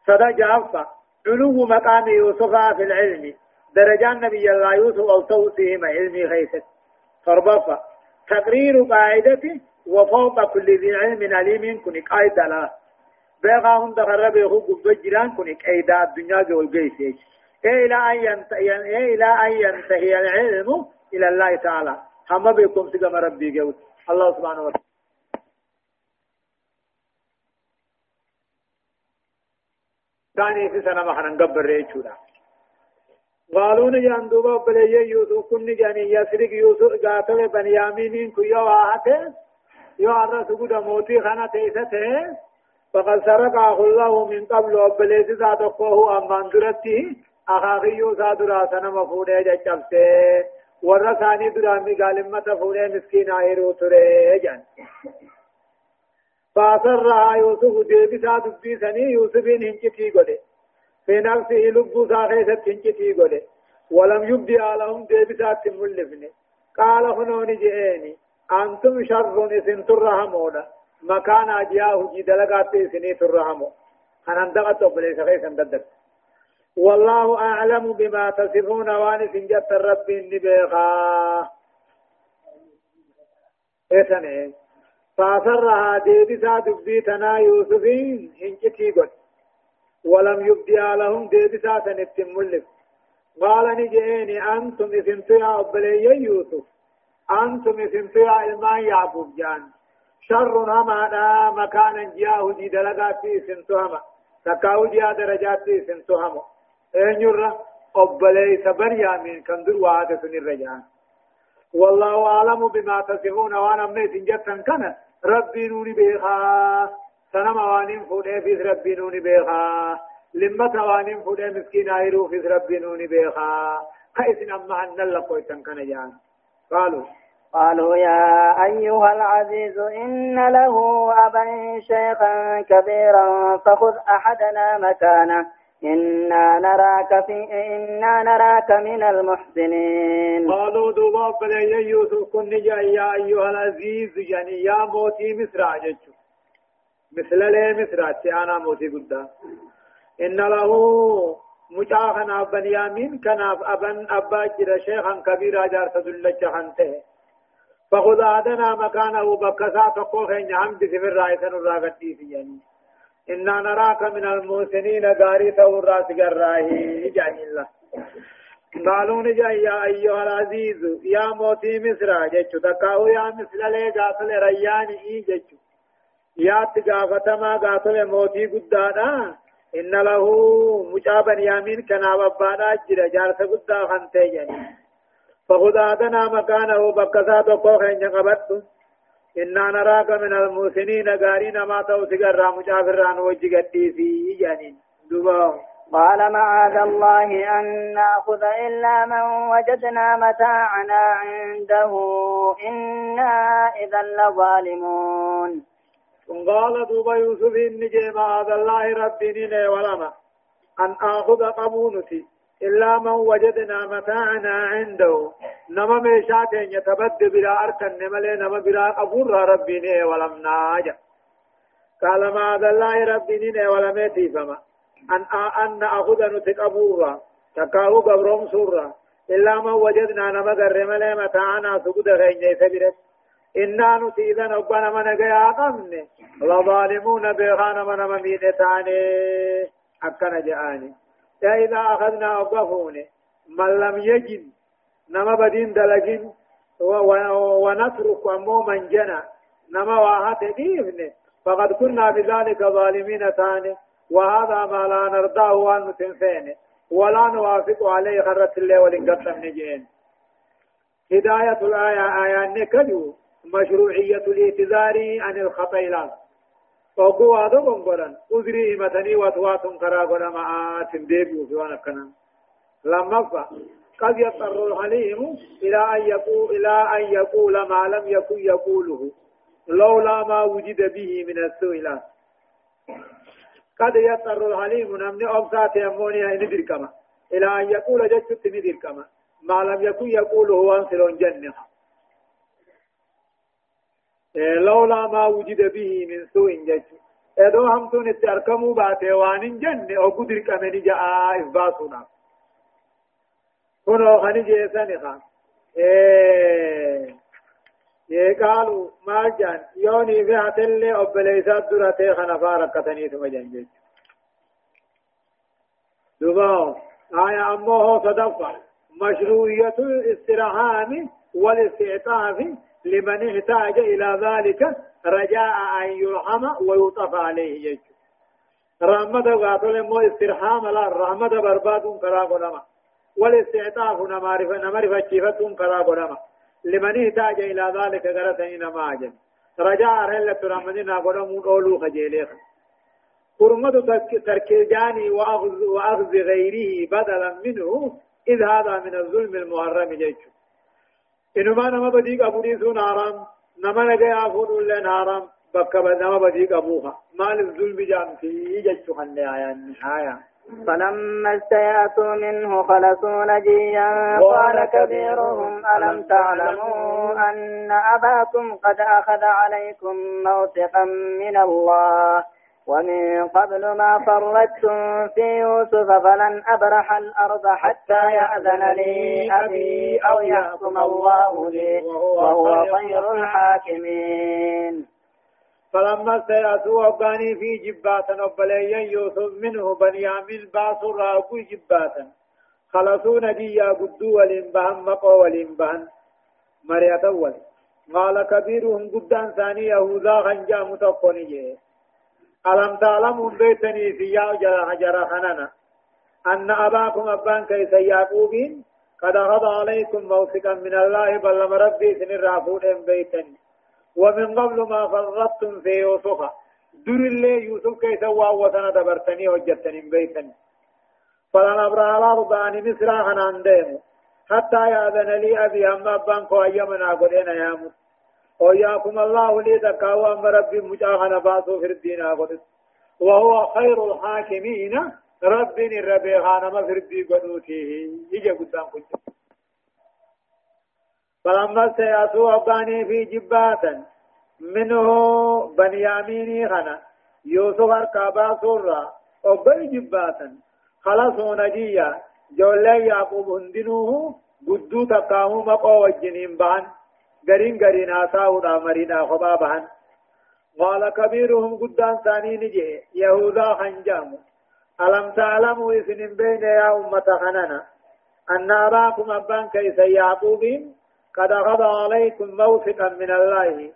صدا جافا علو مقام يوسف في العلم درجان نبي الله يوسف أو توسيهم علمي خيست فربفا تقرير قاعدة وفوق كل ذي علم عليم كن قاعدة لا. بيغا هم دخل بيغو قبض جيران كن قاعدة الدنيا جو القيس إلى أن ينتهي إلى أن ينتهي العلم إلى الله تعالى. هم بيكم سجم ربي جوت الله سبحانه وتعالى. ثاني في سنة ما خنن قبر ريچودا قالون جان دوبا بلي يوسف كن جاني يسرق يوسف قاتل بنيامين كيو آهته يو عرس قد موتي خانا تيسته فقد سرق الله من قبل وبليس ذات أخوه أمان درته أخاقيو سادرا سنم فونه جچبته ورا ثاني درامي غالمة فونه مسكين آئرو تره جان فأسرها يوسف ديبسا دبي سني يوسفين هنجتي قده في نفسه لبو ساخيست هنجتي قده ولم يبدي لهم ديبسا تملفني قال هنوني جئيني أنتم شر إسن ترحمونا مكان أجياه جي دلقات إسني ترحمو أنا اندقت أبليس خيسا ددت والله أعلم بما تصفون وان سنجت الرب النبيخا إيه فأسرها ديبسا دبيتنا يوسفين هنجتي قد ولم يبدي لهم ديبسا سنتم ملف قال نجئني أنتم إسنتو يا أبلي يوسف. أنتم إسنتو يا إلمان يعقوب جان. شر هما مكانا جاءه دي دلقات في إسنتو هما تكاو جاء درجات في إسنتو هما أين يرى أبلي سبر يامين كندر وعادة الرجان والله أعلم بما تصفون وأنا ميت جتا كان. ربي نوني بيخا سنم وانين فودي في ربي نوني بيخا لمة وانين فودي مسكين آيرو في ربي نوني بيخا كيسن أما أن اللقوي كان جان قالوا قالوا يا أيها العزيز إن له أبا شيخا كبيرا فخذ أحدنا مكانه إنا نراك في إنا نراك من المحسنين قالوا دوبا بلي يوسف كن يا أيها العزيز يعني يا موتي مصر عججو مثل لي مصر أنا موتي قد إن له مجاخنا بنيامين كان أبن أبا جرى شيخا كبيرا جار تدلج حنته فخذ آدنا مكانه بكسا تقوخين يعم بسفر رائسا الراغتي يعني. إنا نراك من المحسنين غاري ثور قراه جاني الله. قالوا نجا يا أيها العزيز يا موتي مصر جيتشو تكاو يا مثل لي قاتل رياني إي جيتشو. يا تقافتما قاتل موتي قدانا إن له مجابا يامين كنا ببانا جرى جارس قدا خانتي جاني فخذ مكانه بكسات وقوخين يقبطه إنا نراك من المحسنين قارين ما توسق الرام جافران وجه في جانين دبا قال معاذ الله أن نأخذ إلا من وجدنا متاعنا عنده إنا إذا لظالمون قال دوبا يوسف إن معاذ الله ربي ولما. أن آخذ قبونتي إلا من وجدنا متاعنا عنده. نما ميشاتين يتبد بلا أركن. نملي نما بلا قبور ربي ني ولم ناجا قال ما ذا الله ربي ني ولم يتيفما أن أن أخذ نتقبورا تكاو قبرهم سورا. إلا من وجدنا نما قر ملي متاعنا سقود غيني سبرت إنا نتيذا نبنا من قيا قمني لظالمون بيغان من ممين تاني. أكنا جآني. إذا أخذنا أبغفون من لم يجد نما بدين دلجين ونترك أمو من جنا. نما واحد ديفن فقد كنا بذلك ظالمين ثاني وهذا ما لا نرضاه وأن تنفين ولا نوافق عليه خرة الله ولنقطع نجين هداية الآية آية نكدو مشروعية الاعتذار عن الخطيئات وقوا هذا بنقران أذري متني وتواتم كرا قرا ما تنديب في وانا كنا لما فا. قد يضطر الحليم إلى أن يقول إلى أن يقول ما لم يكن يقوله. لولا ما وجد به من السئلات قد يضطر الحليم نمني أبسات يموني ندر كما. إلى أن يقول جدت ندر كما. ما لم يكن يقوله وانسلون جنة لولا ما وجد به من سوء جج ادو هم تون اتركمو باتي وان جن أو قدر كمني جاء اثباتنا كنو خني جيسان خان یہ قالوا ما جان يوني في عتل أبليسات درته خنفا ركتني ثم جنجت دباو آية أمه صدفة مشروعية الاستراحام والاستعطاف لمن احتاج إلى ذلك رجاء أن يرحم ويطف عليه. يجو رحمة قاتل مو استرحام لا رحمة برباد كرا قدما. والاستعطاف نمارفة نمارفة شيفة كرا قدما. لمن احتاج إلى ذلك غرتين نما أجل رجاء رهلة رحمتنا قدما قولوا خجيليخ. حرمة تركيجاني وأخذ, وأخذ غيره بدلا منه إذ هذا من الظلم المحرم جيش. إنما نما بديك أبو ديسون حرام نما نجي أفون لين حرام بكا نما بديك أبوها. مال الظلم في جيش خلنا آية آية فلما استيأسوا منه خلصوا نجيا قال كبيرهم. ألم تعلموا أن أباكم قد أخذ عليكم موثقا من الله؟ ومن قبل ما فرطتم في يوسف فلن أبرح الأرض حتى يأذن لي أبي أو يحكم الله لي وهو خير الحاكمين. فلما سيأتوا أباني في جباتا وبليا يوسف منه بنيامين باسوا راكو جباتا خلصوا نجيا قدو والإنبهن مقو والإنبهن مريت أول قال كبيرهم قدان ثاني يهوذا خنجا متقوني ألم تعلموا بيتني في يا جرى خننا أن أباكم أبان كيس يعقوبين؟ قد أخذ عليكم موثقا من الله بل ربي سن الرافون بيتني. ومن قبل ما فرطتم في يوسف. در اللي يوسف كيس وسنة دبرتني وجدتني بيتني. فلن أبرأ الأرض عن مصر ديمو. حتى يأذن لي أبي أما أبان كو أيامنا قدين يامت وياكم الله لي تكاوى أما ربي مجاهنا باسو في الدين أقول وهو خير الحاكمين. رب الربي خانما في الدين قدوته يجي قدام كنت فلما سيأتوا أباني في جباتا منه بنياميني خنا يوسف أركابا سورا أبي جباتا خلصوا نجيا. جولي يعقوب هندنوه قدو تقامو مقو وجنين بان. غرين غرين آساو دا مرينا خبا بان قال كبيرهم قدان ثاني نجي يهوذا خنجام ألم تعلموا إذن بين يا أمة خننا أن أباكم أبان كيس يعقوبين قد أخذ عليكم موثقا من الله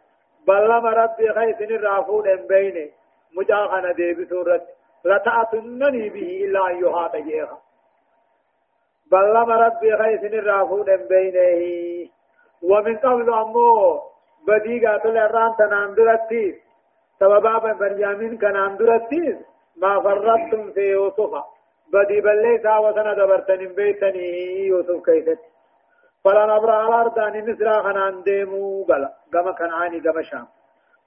بل لما ربي خيس الرافون ان بينه مجاخنا دي بسورة لتأتنني به إلا أن يحاط جيخا بل لما ربي خيس الرافون ان بينه ومن قبل أمو بديقة الإران تنام درتيس سببا بنيامين كنام درتيس ما فرطتم في يوسف. بدي بل ليس وسنة دبرتن بيتني يوسف كيست فلن أبرا الأرض أن مصر خنان ديمو قال قام كنعاني قام شام.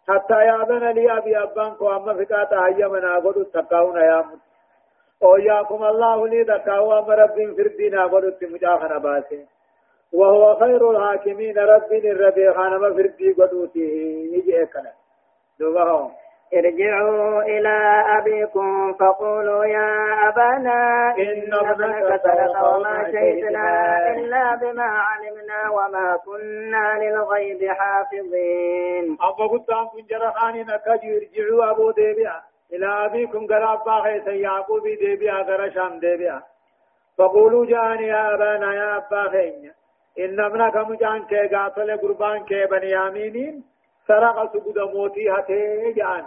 حتى يأذن لي أبي أبان كو أما فكاتا هيا من أقول تقاون يا مت أو ياكم الله لي رب في الدين أقول تمجاخنا باسي وهو خير الحاكمين رب الربي خانما في الدين قدوته يجي إكنا. دوبهم ارجعوا إلى أبيكم فقولوا يا أبانا إن ابنك سرق وما شهدنا إلا بما علمنا وما كنا للغيب حافظين. أبا قلت أن كن جرخاني نكاجي ارجعوا أبو ديبيا. إلى أبيكم قراب باخي سيعقوب ديبيا قرشام ديبيا. فقولوا جاني يا أبانا يا أبا خينيا إن ابنك مجان كي قاتل قربان كي بنيامينين سرق سجود موتي هتي جان.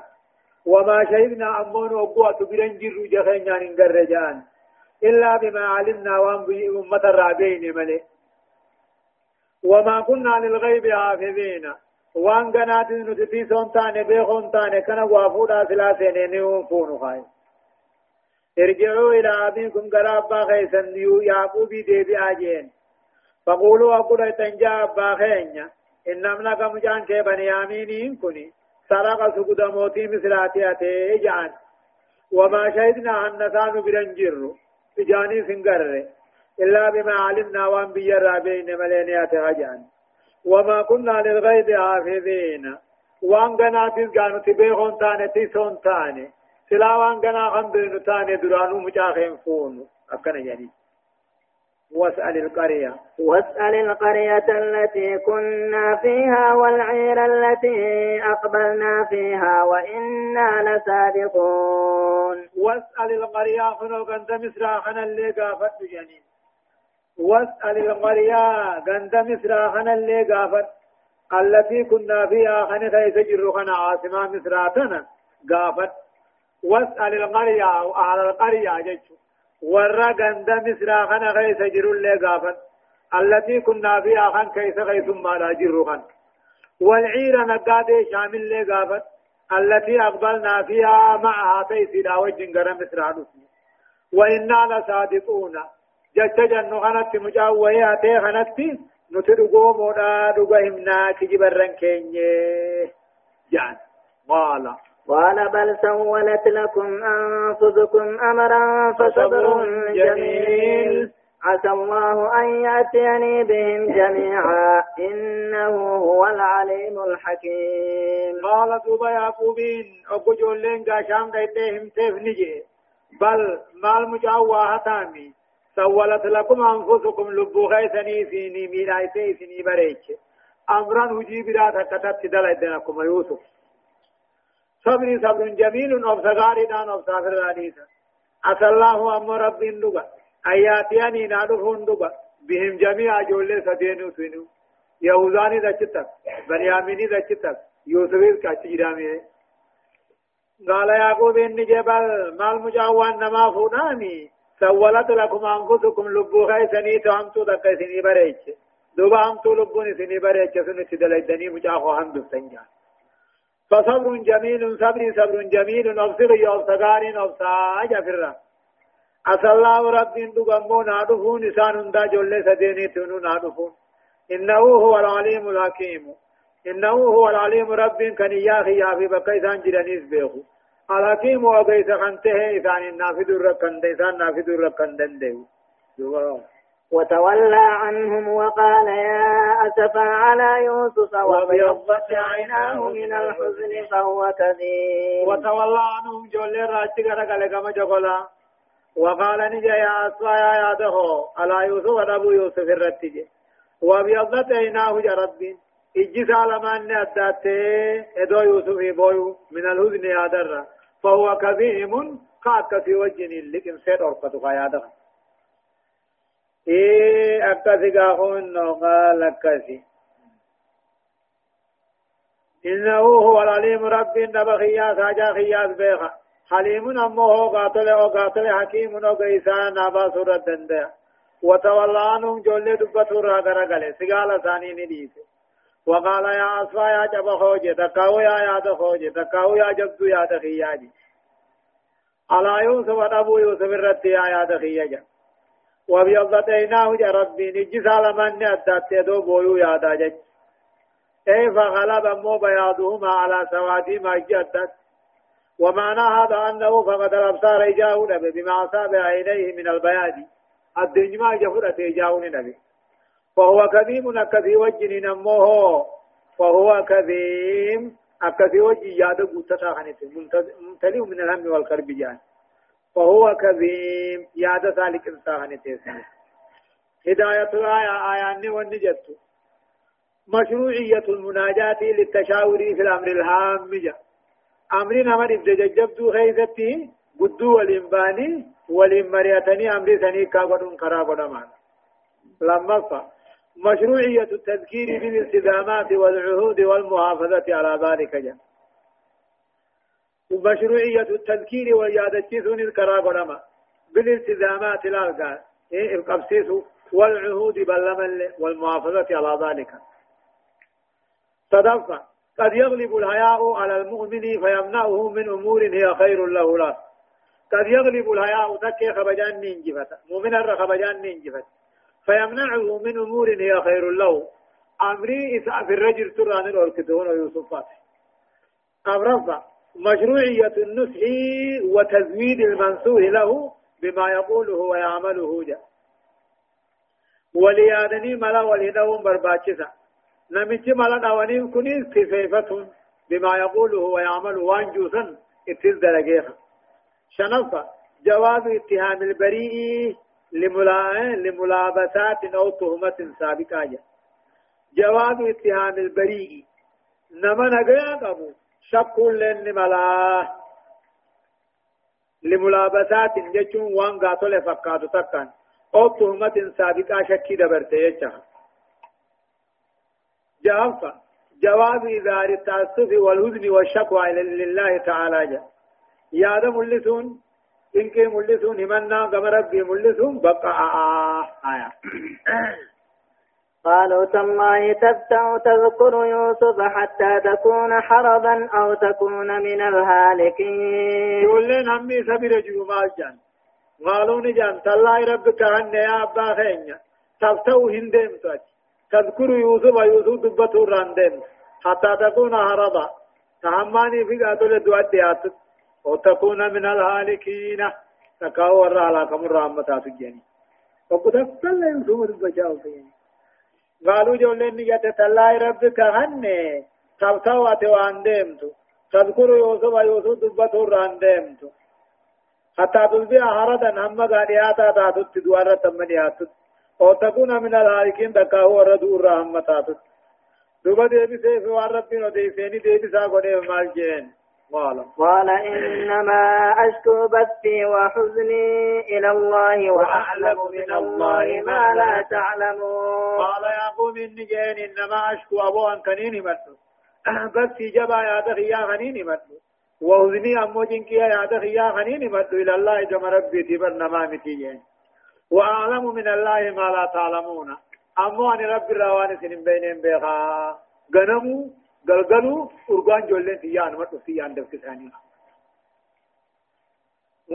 وما شهدنا أمون وقوة برن جر جخين يعني جان. إلا بما علمنا وان أمة الرابين ملي. وما كنا للغيب حافظين وأن قنات نتفي سونتان بيخون تان كان وافودا ثلاثين نيون فونو خاي ارجعوا إلى أبيكم قرابا خيسن يعقوبي ديبي آجين. فقولوا أقول تنجا أبا خينيا إنما نكم جان كي بني آمينين كني سرق سقود موتي مثلاتي أتي جان. وما شهدنا أن نسان برنجر بجاني سنقر إلا بما علمنا وان بيرا بين ملينيات هجان وما كنا للغيب حافظين. وان قناتي قانو تبيغون تاني تيسون تاني سلا وان قنا خندين تاني درانو مجاخين فونو. أكنا يعني واسأل القرية. واسأل القرية التي كنا فيها والعير التي أقبلنا فيها وإنا لسابقون. واسأل القرية خنو كنت مصر خنا اللي قافت جنين. واسأل القرية كنت مصر خنا اللي قافت التي كنا فيها خنا كيس جر خنا عاصمة مصر تنا قافت واسأل القرية على القرية جيشو ورا غند مصر خنا غيث جرو اللي غافن التي كنا فيها خن كيس غيث ما لا جرو خن والعير نقاد شامل اللي غافن التي أقبلنا فيها معها تيسيدا وجن قرم مصر وإنا لصادقون جت جنو خنت مجاوية تي خنت نتدقو مودا دقهمنا كجبرن كينيه جان قال قال بل سولت لكم أنفسكم أمرا فصبر جميل. عسى الله أن يأتيني بهم جميعا. إنه هو العليم الحكيم. قال دوبا يعقوبين أبو جولين قاشام دايتهم تيف نجي. بل مال مجاوة هتامي سولت لكم أنفسكم لبو غيثني فيني ميلايتي فيني بريك. أمرا هجي بلا تكتت دلدنكم يوسف. صبري صبر جميل أو صغاري دان أو صافر رانيسا عسى الله أم رب دبا آياتياني نادفون دبا بهم جميع جولة سدينو سنو يهوزاني دچتك بنياميني دچتك يوسف كاتيرامي قال يعقوب إن جبل. مال مجاوان نما فوناني سولت لكم أنفسكم لبو خيسني تهمتو دكسني بريج. دوبا همتو لبوني سني بريج. سنو تدلدني مجاخو هم دفتنجان فصبر جميل صبر صبر جميل أبصر يوصغار أبصا جفرا عسى الله رب دغمو نادفون نسان دا جل سديني تنو نادفون. إنه هو العليم الحكيم. إنه هو العليم رب كان ياخي يا في بقى إنسان جرانيس بيخو. الحكيم وقيس خنته إنسان النافذ الركن إنسان نافذ الركن دندو وتولى عنهم وقال يا أسفا على يوسف وابيضت عيناه من الحزن. فهو كذيب وتولى عنهم جول راتي قال كما جقولا وقال نجا يا أسفا يا ياده على يوسف أبو يوسف الرتج. وابيضت عيناه يا ربي. إجي سالمان أداته إدو يوسف بويو من الحزن يا در. فهو كذيب قاك في وجه لكن سيد أرقدك يا در. إيه أكاسي قاهون قال أكاسي إنه هو العليم رب نبا خياس حاجا خياس بيخا حليم أمه قاتل أو قاتل حكيم أو قيسان نابا سورة دنده وتولى عنهم جولي دبتو راغرا غلي سيغالا ثاني نديس وقال يا أصفا يا جب خوجي تكاو يا ياد خوجي تكاو يا جبدو يا دخياجي على يوسف أبو يوسف الرتي يا ياد خياجي وبيضتيناه يا ربي نجي سالمان أدات يدو بويو يادا جج. أي فغلب مو بياضهما على سوادهما جدت ومعنى هذا أنه فقد الأبصار إجاه نبي بما أصاب عينيه من البياض الدنيا جفرة إجاه نبي فهو كذيم أكثي وجه نموه. فهو كذيم أكثي وجه ياد قوتتا خنته ممتلئ من الهم والكرب جان. فهو كظيم. ياد ذلك انسان تيسن هداية الآية آيان والنجت مشروعية المناجاة للتشاور في الأمر الهام. جا أمر نمر إبتججبتو خيزتي قدو والإنباني والإمريتني أمر ثني كاغدون كراغدمان. لما فا مشروعية التذكير بالالتزامات والعهود والمحافظة على ذلك جا ومشروعية التذكير واليادتيسون الكراب بالالتزامات الألقى. إيه القبسيس والعهود باللمل والمحافظة على ذلك. صدفة. قد يغلب الحياء على المؤمن فيمنعه من أمور هي خير له لا. قد يغلب الحياء تكي خبجان ننجفت. مؤمن الرخبجان ننجفت. فيمنعه من أمور هي خير له. أمري إسعى في الرجل تران الأركتون ويوسفات أمرفع مشروعية النصح وتزويد المنصوح له بما يقوله ويعمله جاء وليادني ملا وليدهم برباچسا نمچ ملا دوانين كني صفيفة بما يقوله ويعمله وانجوسا اتز درجيها شنفة جواز اتهام البريء لملابسات أو تهمة سابقة جواز اتهام البريء. نما نغيا قبو شك لن ملا لملابسات جچون وان غاتل فقاتو تکان أو تهمة سابقة شكي دبرته يچا جواب جواز إذار التعسف والهزن والشكوى لله تعالى جا يا ده ملسون إنك ملسون همنا قم ربي ملسون بقى آه آه آه قالوا تالله تفتع تذكر يوسف حتى تكون حربا أو تكون من الهالكين. يقول لنا همي سبيل جمال جان قالوا نجان تالله ربك هن يا أبا خينيا تفتع هندم تذكر يوسف يوسف دبته راندم. حتى تكون حربا تهماني في قاتل دوات وتكون من الهالكين. تكاو ورا على كم رحمتات الجنين وقد أفتل يوسف دبته قالوا جولين نيات تلاي ربك هن تبتوا وان ديمتو تذكر يوسف يوسف دبتو ران ديمتو حتى تصبح هردا هم غادياتا تاتت دوارة تمنيات أو تكون من الهالكين دكاهو وردو الرحمتات دوبا ديبي سيف واربين وديسيني ديبي ساقو ديب مال جين قال. قال إنما أشكو بثي وحزني إلى الله وأعلم من الله ما لا تعلمون. قال يا قوم إني جين إنما أشكو أبو أن كنيني مدو بثي جبا يا دخي يا خنيني مدو وحزني أمو جنكي يا دخي يا خنيني مدو إلى الله جمع ربي تبر نمامي تيجين. وأعلم من الله ما لا تعلمون. أمو أن ربي رواني سنين بينهم بيخا غنمو galgalu urgaan jolleen tiyyaan madhu tiyyaan dabsisanii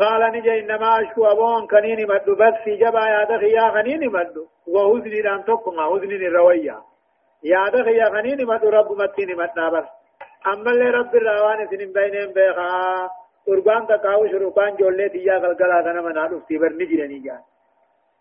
قال نجا إنما أشكو أبوان كنيني مدو بس في جبا يا دخي يا خنيني مدو وهزني لأن تقما هزني الروية يا دخي يا خنيني مدو رب متيني مدنا بس أما اللي رب الروان سنين بينهم بيخا قربان تقاو شروقان جولي تيا قلقلا كنا منا نفتي برنجي لنجا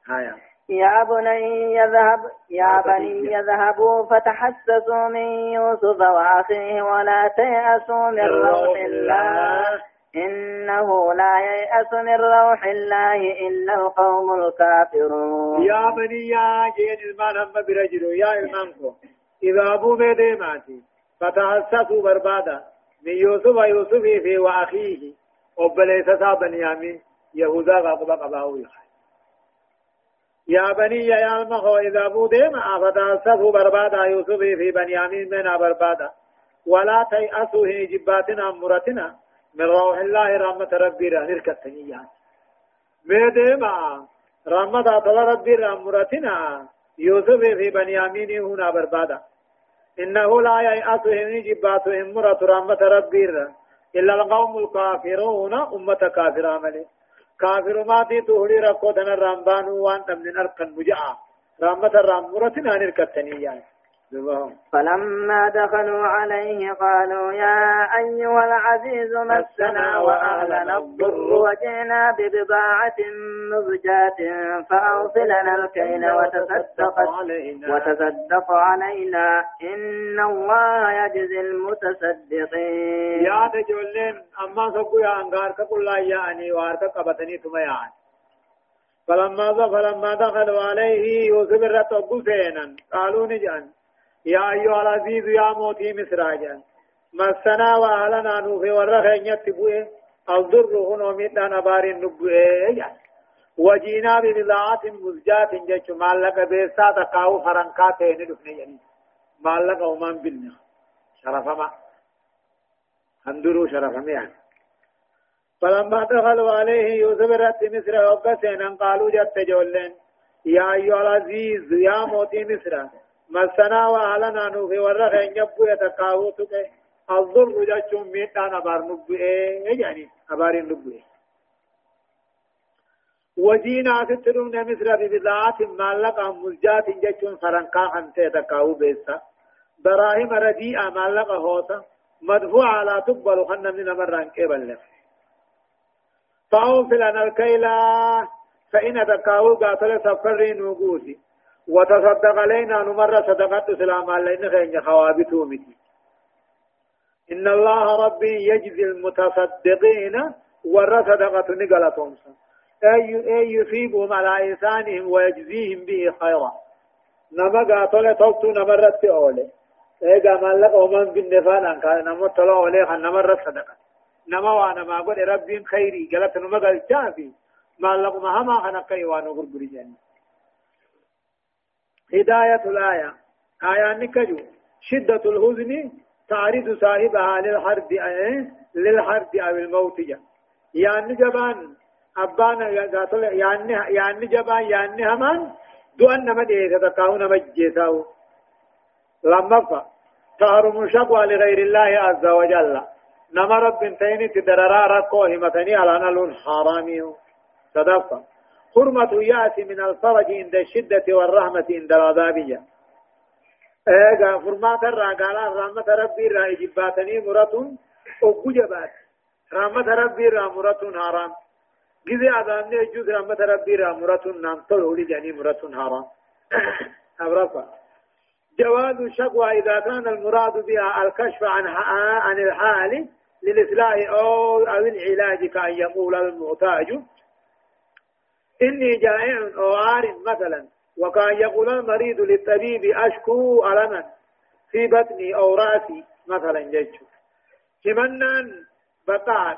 هايا يا بني يذهب يا بني يذهبوا فتحسسوا من يوسف وأخيه ولا تيأسوا من روح الله. إنه لا ييأس من روح الله إلا القوم الكافرون. يا بني يا جين المان هم برجل يا المانكو إذا أبو ماتي فتحسسوا بربادا. من يوسف ويوسف في وأخيه. وبليس بنيامين يهوذا غضب قباوي خير يا بني يا المخو إذا بوديم أفتاسفوا بربادا يوسف في بنيامين من بربادا. ولا تيأسوا هي جباتنا مرتنا من روح الله رحمة ربي رهنر كتنيا ميديما رحمة طلع ربي رحمتنا يوسف في بنيامين هنا بربادا. إنه لا ييأس هي جباتهم مرة رحمة ربي إلا القوم الكافرون أمة كافرة ملي. كافر ما تي تهلي ركو دنا رامبان وان تمن اركن مجاء رامة رامورتنا نركتني يعني فلما دخلوا عليه قالوا يا أيها العزيز مسنا وأهلنا الضر وجئنا ببضاعة مزجاة فأوصلنا الكيل وتصدق علينا. وتصدق علينا. إن الله يجزي المتصدقين. يا تجولين أما سبوا يا أنغار كقول لا يعني وارك قبتني ثم يعني. فلما فلما دخلوا عليه سينا قالوا نجأن. يا أيها العزيز يا موتي مصر مسنا وأهلنا نوفي ورخين يتبوه الضر هنا مدنا بار نبوه وجينا ببضاعة مزجاة جيش مالك بيسا تقاو فرنكات ندفن يعني. مالك ومان بالنا شرفما. هندرو شرفما يعني. فلما دخلوا عليه يوسف رت مصر وقسنا قالوا جت جولين. يا أيها العزيز يا موتي مصر. مسنا وأهلنا نوفي ورخين يبو يتقاو تقه الضر جاچون ميتان أبار نبوئه يعني؟ أبار نبوئه وجينا سترون مصر ببضاعة مالقة مزجات جاچون فرنكا خنته تقاو بيسا. دراهم رديئة مالقة هوتا مدفوع على تقبل خن من مران كيبل فأوفل أنا الكيلا. فإن تقاو قاتل سفرين وقوتي. وتصدق علينا نمر صدقات سلام علينا خين خوابته متي. إن الله ربي يجزي المتصدقين ور صدقة نقلتهم. أي أي يصيبهم على إنسانهم ويجزيهم به خيرا. نما قاتل توتو نمرت أولي. إيجا مالك ومن بالنفان أن كان نمت له أولي خان نمرت صدقة نما وأنا ما قل ربي خيري. قلت نما قال شافي مالك مهما خنقي وأنا قربري جاني. هداية الآية. آية نكجو. شدة الحزن تعرض صاحبها للحرب للحرب أو الموت. يعني جبان أبانا يعني يعني جبان يعني همان دو أن مدي تتقاون مجيساو. لما فا. تهرم شقوى لغير الله عز وجل. نما رب تيني تدررا ركو همتني على نلون حرامي صدقة حرمة يأتي من الفرج عند الشدة والرحمة عند العذابية ايغا فرما ترى قال رحمة ربي را إجباتني مرتون أو جبات رحمة ربي را مرتون حرام. جزي عذاب جز رحمة ربي را مرتون نام تو جاني مرتون حرام. أبرفا جواز الشكوى إذا كان المراد بها الكشف عن عن الحال للإصلاح أو أو العلاج كأن يقول المحتاج. إني جائع أو عار مثلا وكان يقول المريض للطبيب أشكو ألما في بطني أو رأسي مثلا جيش كمنان بطاعت